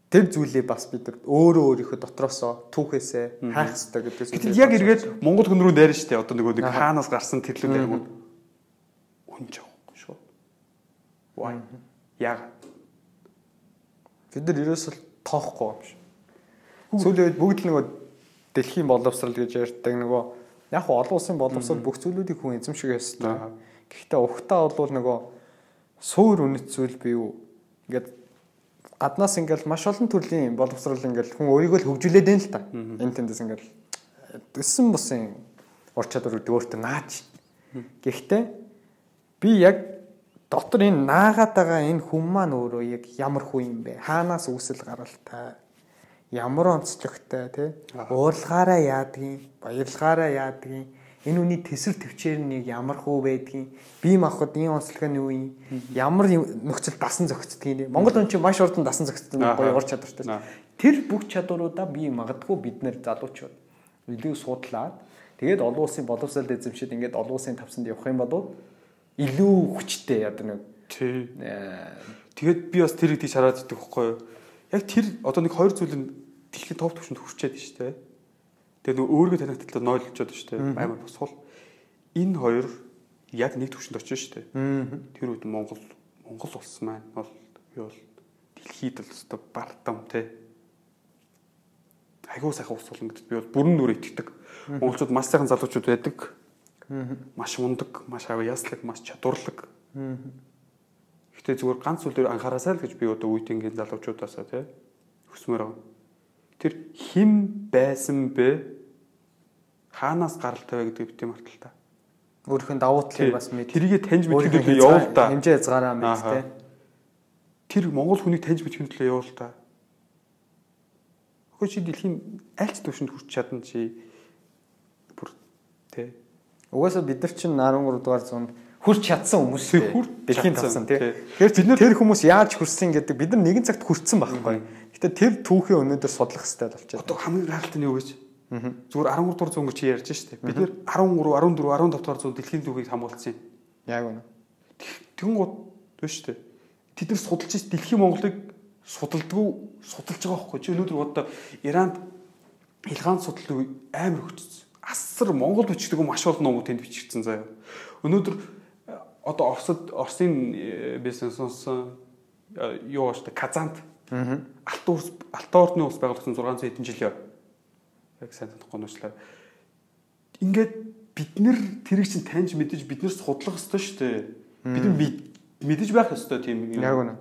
тэр зүйлээ бас бид нар өөрөө өөрийнхөө дотроосоо түүхээсээ хайх хэрэгтэй гэдэг зүйл. Гэтэл яг эргээд Монгол хүн рүү найрна штэ. Одоо нөгөө нэг хаанаас гарсан тэрлүүд аймаг үнж шүү. Why? Яагаад? Бид нар ерөөсөө тоохгүй юм шиг. Сүүлийн үед бүгд л нөгөө дэлхийн боловсрал гэж ярьдаг нөгөө яг олон улсын боловсрал бүх зүйлүүдийг хүн эзэмших ёстой. Гэхдээ ухтаа бол нөгөө суур үнэт зүйл бий юу? Ингээд гаднаас ингээл маш олон төрлийн боловсрал ингээл хүн өөрийгөө л хөгжүүлээд байна л та. Энэ тэндээс ингээл өссөн бусын ур чадвар өөртөө наач. Гэхдээ би яг дотор энэ наагаад байгаа энэ хүн маань өөрөө яг ямар хүн юм бэ? Хаанаас үүсэл гаралтай? Ямар онцлогтой тий? Уурлахаараа яадгийн, баярлахаараа яадгийн энэ үний төсөл төвчээр нэг ямар хөө байдгийг бие махбод энэ онцлог нь юу юм? Ямар нөхцөл дасан зохицдгийг Монгол хүн чинь маш урдан дасан зохицдог гоё ур чадвартай тэр бүх чадваруудаа би магадгүй бид нэр залуучууд илүү судлаад тэгээд олон улсын боловсрол эзэмшид ингээд олон улсын тавсанд явах юм бол илүү хүчтэй яа нэг. Тий. Тэгээд би бас тэрийг тийш хараад идэх байхгүй юу? Яг тэр одоо нэг хоёр зүйл нь дэлхийн топ түвшинд хүрчээд шүү дээ. Тэгээд нөгөө өөргөө танигтлаа нойлчод шүү дээ. Аймаг босгол энэ хоёр яг нэг түвшинд очиж шүү дээ. Тэр үед Монгол Монгол улс маань бол юу бол дэлхийд л өстой бардам тий. Айгуу сайхан ус болно гэдэгт би бол бүрэн нүрэ итгэдэг. Монголчууд маш сайхан залуучууд байдаг Маш ундаг, маш авьяаслаг, маш чадварлаг. Гэтэ зүгээр ганц зүйл дээр анхаараасаа л гэж би одоо үеийнгийн залуучуудаасаа тий хүсмээр байгаа. Тэр хим байсан бэ? Хаанаас гаралтай вэ гэдгийг бити мартал та. Өөрийнхөө давуу талыг бас мэд. Тэрийгэ таньж мэдэх төлөө явуул та. Хэмжээ хязгаараа мэд тий. Тэр Монгол хүнийг таньж мэдэх төлөө явуул та. Хөөе чи дэлхийн аль ч төвшөнд хүрч чадна чи Угаасаа бид нар чинь 13 дугаар зуунд хүрч чадсан хүмүүс. Дэлхийн тавсан тий. Тэгэхээр бид нар тэр хүмүүс яаж хүрсэн гэдэг бид нар нэгэн цагт хүрсэн байхгүй. Гэтэ тэр түүхээ өнөөдөр судлах хэрэгтэй болчиход. Одоо хамгийн гайхалтай нь юу гэж? Зүгээр 13 дугаар зуун гэж ярьж штэ. Бид нэр 13, 14, 15 дугаар зуун дэлхийн түүхийг хамгаалсан юм. Яг үнэ. Гот биш штэ. Тэд нар судалж ш дэлхийн Монголыг судалдгүй судалж байгаа байхгүй. Чи өнөөдөр одоо Иранд илгаан судлал амар хөтсөн асар монгол бичдэг маш олон номууд тэнд бичигдсэн заяа. Өнөөдөр э, одоо Оросд Оросын э, бизнес сонсон э, юу бааш та Казант алт уус алтан ордны ус байгуулсан 600 хэдэн жил яа. Яг сайн санахгүй нууцлаа. Ингээд бид нэр тэрийг чинь таньж мэдэж бид нэр судлах ёстой шүү дээ. Бид мэдэж байх ёстой тийм юм. Яг үнэ.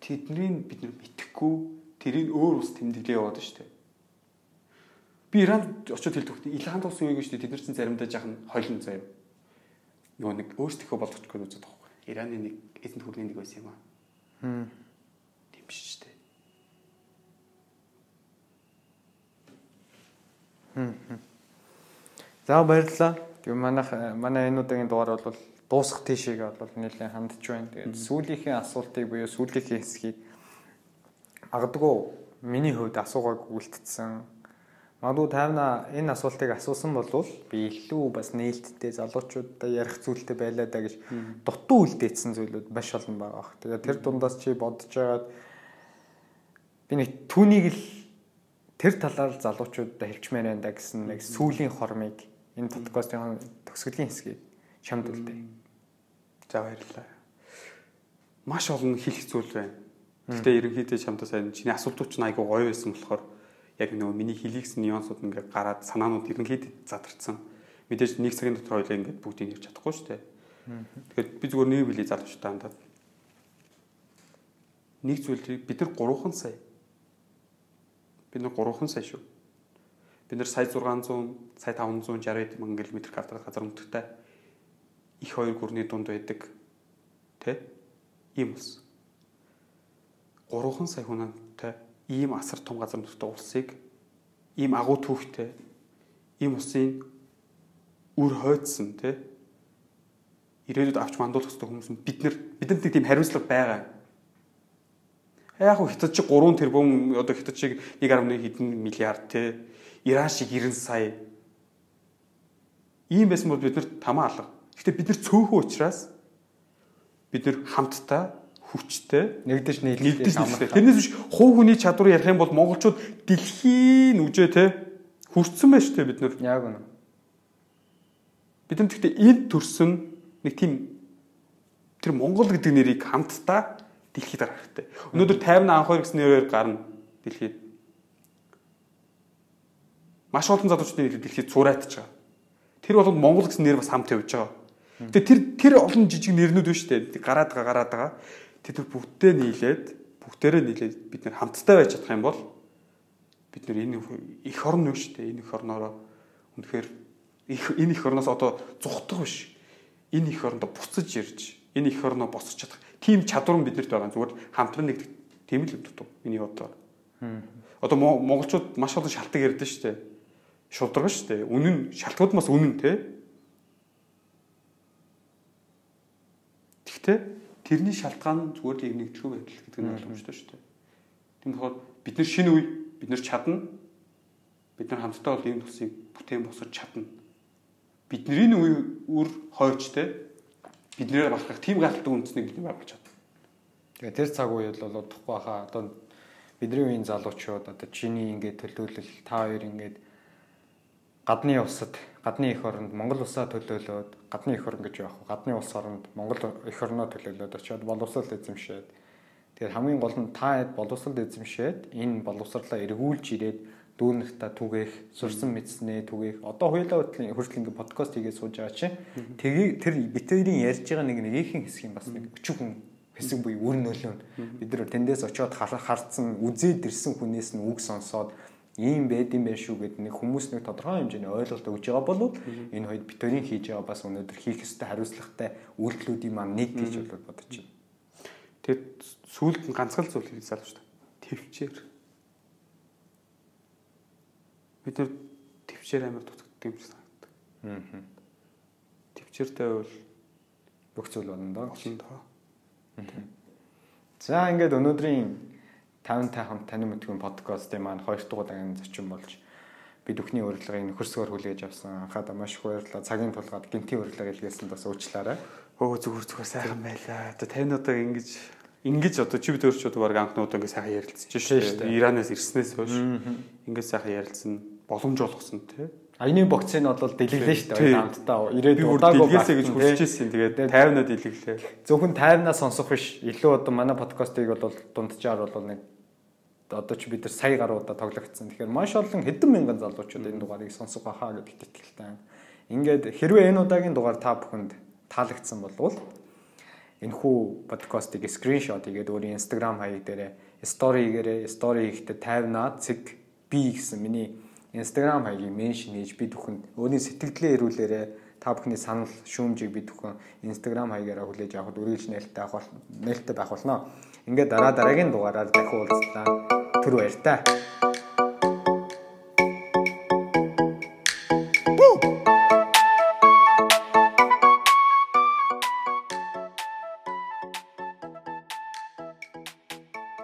Тэднийг бид нэр мэдхгүй тэрийг өөр ус тэмдэглээ яваад шүү дээ. Би Иранд очиод хэлдэг хөтэ Илхан туусан үеиг шүү дээ тэд нар чинь заримдаа жаахан хойлон заяа. Юу нэг өөрсдийнхөө болгочихгүй үзээд байгаа байхгүй. Ираны нэг эзэнт хүрний нэг байсан юм аа. Хм. Тийм шүү дээ. Хм. За баярлалаа. Тэгээ манайх манай энэ удаагийн дугаар бол дуусах тийшээ бол нэлээд хандж байна. Тэгээд сүүлийнхээ асуултыг буюу сүүлийнхээ хэсгийг агадгүй миний хувьд асуугааг үлдсэн Магадгүй тайвна энэ асуултыг асуусан бол би илүү бас нээлттэй залуучуудаа ярих зүйлтэй байлаа да гэж дутуу үлдээсэн зүйлүүд маш олон байгаа бах. Тэгээ тэр дундаас чи бодож байгаад би нэг түүнийг л тэр талаар залуучуудаа хэлчмээр байна да гэсэн нэг сүлийн хормыг энэ подкастын төгсгөлийн хэсгийг чамд үлдээ. За баярлалаа. Маш олон хэлэх зүйл байна. Гэтэ ерөнхийдөө чамдаа сайн чиний асуултууд ч айгүй гоё байсан болохоор яг нөгөө миний хэлийгсэн нюансууд ингээд гараад санаанууд ерөнхийдөө задарсан. Мэдээж нэг цагийн дотор хоёлаа ингээд бүгдийг ярьж чадахгүй шүү дээ. Тэгэхээр би зүгээр нэг билий залуучтай хандаад нэг зүйлийг бид нар 3хан сая бид нар 3хан сая шүү. Бид нар сая 600, сая 560 мянган км квадрат газар өмтгтэй их хоёр гүрний дунд байдаг. Тэ? Ийм ус. 3хан сая хүнтэй ийм асар том газар нутгийн улсыг ийм агуу түүхтэй ийм усын үр хойдсон тий ирээдүйд авч мандуулах хэрэгтэй хүмүүс бид нар бидэнд тийм хариуцлага байгаа. Яг хятад чиг 3 тэрбум одоо хятад чиг 1.1 хэдэн миллиард тий Иран шиг 90 сая ийм байсан бол бид нар тамаа алга. Гэхдээ бид нар цөөхөн учраас бид нар хамтдаа хүчтэй нэгдэж нийлж амрах. Тэрнээс биш хуу хүний чадвар ярих юм бол монголчууд дэлхийн үжээ те хүрсэн байж тээ бид нар. Яг үнэ. Бид нар гэхдээ энд төрсөн нэг тийм тэр Монгол гэдэг нэрийг хамтдаа дэлхийд гаргах хэрэгтэй. Өнөөдөр 50 анх хоёр гэсэн нэрээр гарна дэлхийд. Маш олон залуучдын нэр дэлхийд цуурайтж байгаа. Тэр бол Монгол гэсэн нэр бас хамт явж байгаа. Тэгээ тэр тэр олон жижиг нэрнүүд биш үү? Гараад байгаа гараад байгаа тэд нар бүгдээ нийлээд бүгдээрээ нийлээд бид нар хамтдаа байж чадах юм бол бид нар энэ их орн юу шүү дээ энэ их орноороо үнэхээр энэ их орноос одоо зүхтах биш энэ их орондоо буцаж ирж энэ их орноо босч чадах тийм чадвар нь биднэрт байгаа. Зүгээр хамтран нэгдэх тийм л дутуу. Миний бодлоор. Одоо монголчууд маш олон шалтгаан ярьдэн шүү дээ. Шударга шүү дээ. Үнэн шалтгаууд бас үнэн те. Тэгтээ тэрний шалтгаан зүгээр л нэгдэх байдал гэдэг нь ойлгомжтой шүү дээ. Тийм болохоор бид нар шинэ үе бид нар чадна. Бид нар хамтдаа бол ийм тусыг бүтээн босож чадна. Бидний үе үр хойч те биднээр багтах тийм галт үндэснийг бид байгуулж чадна. Тэгээ тэр цаг үед бол удахгүй хаа одоо бидний үеийн залуучууд одоо чиний ингээд төлөөлөл та хоёр ингээд гадны улсад гадны эх оронд Монгол улсаа төлөөлөөд гадны эх орн гэж яах вэ? Гадны улс оронд Монгол эх орноо төлөөлөөд очиод боловсрол эзэмшээд тэгэхээр хамгийн гол нь та хэд боловсрол эзэмшээд энэ боловсрлаа эргүүлж ирээд дүүнэртэ түгээх, сурсан мэдснээ түгээх. Одоо хоёулаа хүртэл хүртэл ингээ подкаст хийгээд сууж байгаа чинь тэгээ тэр битэрийн ярьж байгаа нэг нэгийнхэн хэсэг юм бас нэг өчүүхэн хэсэг буюу үр нөлөө. Бид нар тэндээс очиод харцсан, үзээд ирсэн хүнээс нь үг сонсоод ийм байд юм байх шүү гэд нэг хүмүүс нэг тодорхой хэмжээний ойлголт өгж байгаа бол энэ хоёр битэрийн хийж байгаа бас өнөөдөр хийх ёстой хариуцлагатай үйлдэлүүдийн маань нэг гэж бодож байна. Тэгээд сүүлд нь ганцхан зүйл хэлж салж шүү дээ. Тэвчээр бид нар төвчээр амар дутагддаг юм шиг санагддаг. Аа. Төвчээртэй бол бүх зүйл болно доо. Олон доо. За ингээд өнөөдрийн 50 хамт таны мэдгүй подкастын маань 2 дугаар дагийн зочин болж бид бүхний урилгыг нөхөрсгөр хүлээж авсан. Анхаад маш их баярлалаа. Цагийн тулгаад гинтийн урилга илгээсэн бас уучлаарай. Өө зүгээр зүгээр сайхан байлаа. Одоо тань одоо ингэж ингэж одоо чи бид өөрчүүд баг анхнууд ингэ сайхан ярилцж шүү дээ. Иранаас ирснээс хойш ингэ сайхан ярилцсан боломж олгосон тий. Аяны бокцыг нь бол дэлгэглээ шүү дээ хамтдаа. Ирээд удаагүй дэлгээсэй гэж хүсэж ирсэн. Тэгээд 50-наа дэлгэглээ. Зөвхөн 50-наа сонсох биш. Илүү одоо манай подкастыг бол дунджаар бол нэг одоо ч бид нар сая гаруудаа тоглогдсон. Тэгэхээр маш олон хэдэн мянган залуучууд энэ дугаарыг сонсох байхаа гэдэгт итгэлтэй. Ингээд хэрвээ энэ удаагийн дугаар та бүхэнд таалагдсан болвол энэхүү подкастыг скриншот хийгээд өөрийн Instagram хаяг дээрээ story гэрээ story хийхдээ 50-наа цэг би гэсэн миний Instagram хаягийг меншн хийж бид бүхэнд өөрийн сэтгэлдээ ирүүлээрэ та бүхний санал шүүмжийг бид бүхэн Instagram хаягаараа хүлээж авахд үргэлж нээлттэй авах нээлттэй байх болно. Ингээд дараа дараагийн дугаараар дахин уулзлаа. crueldad.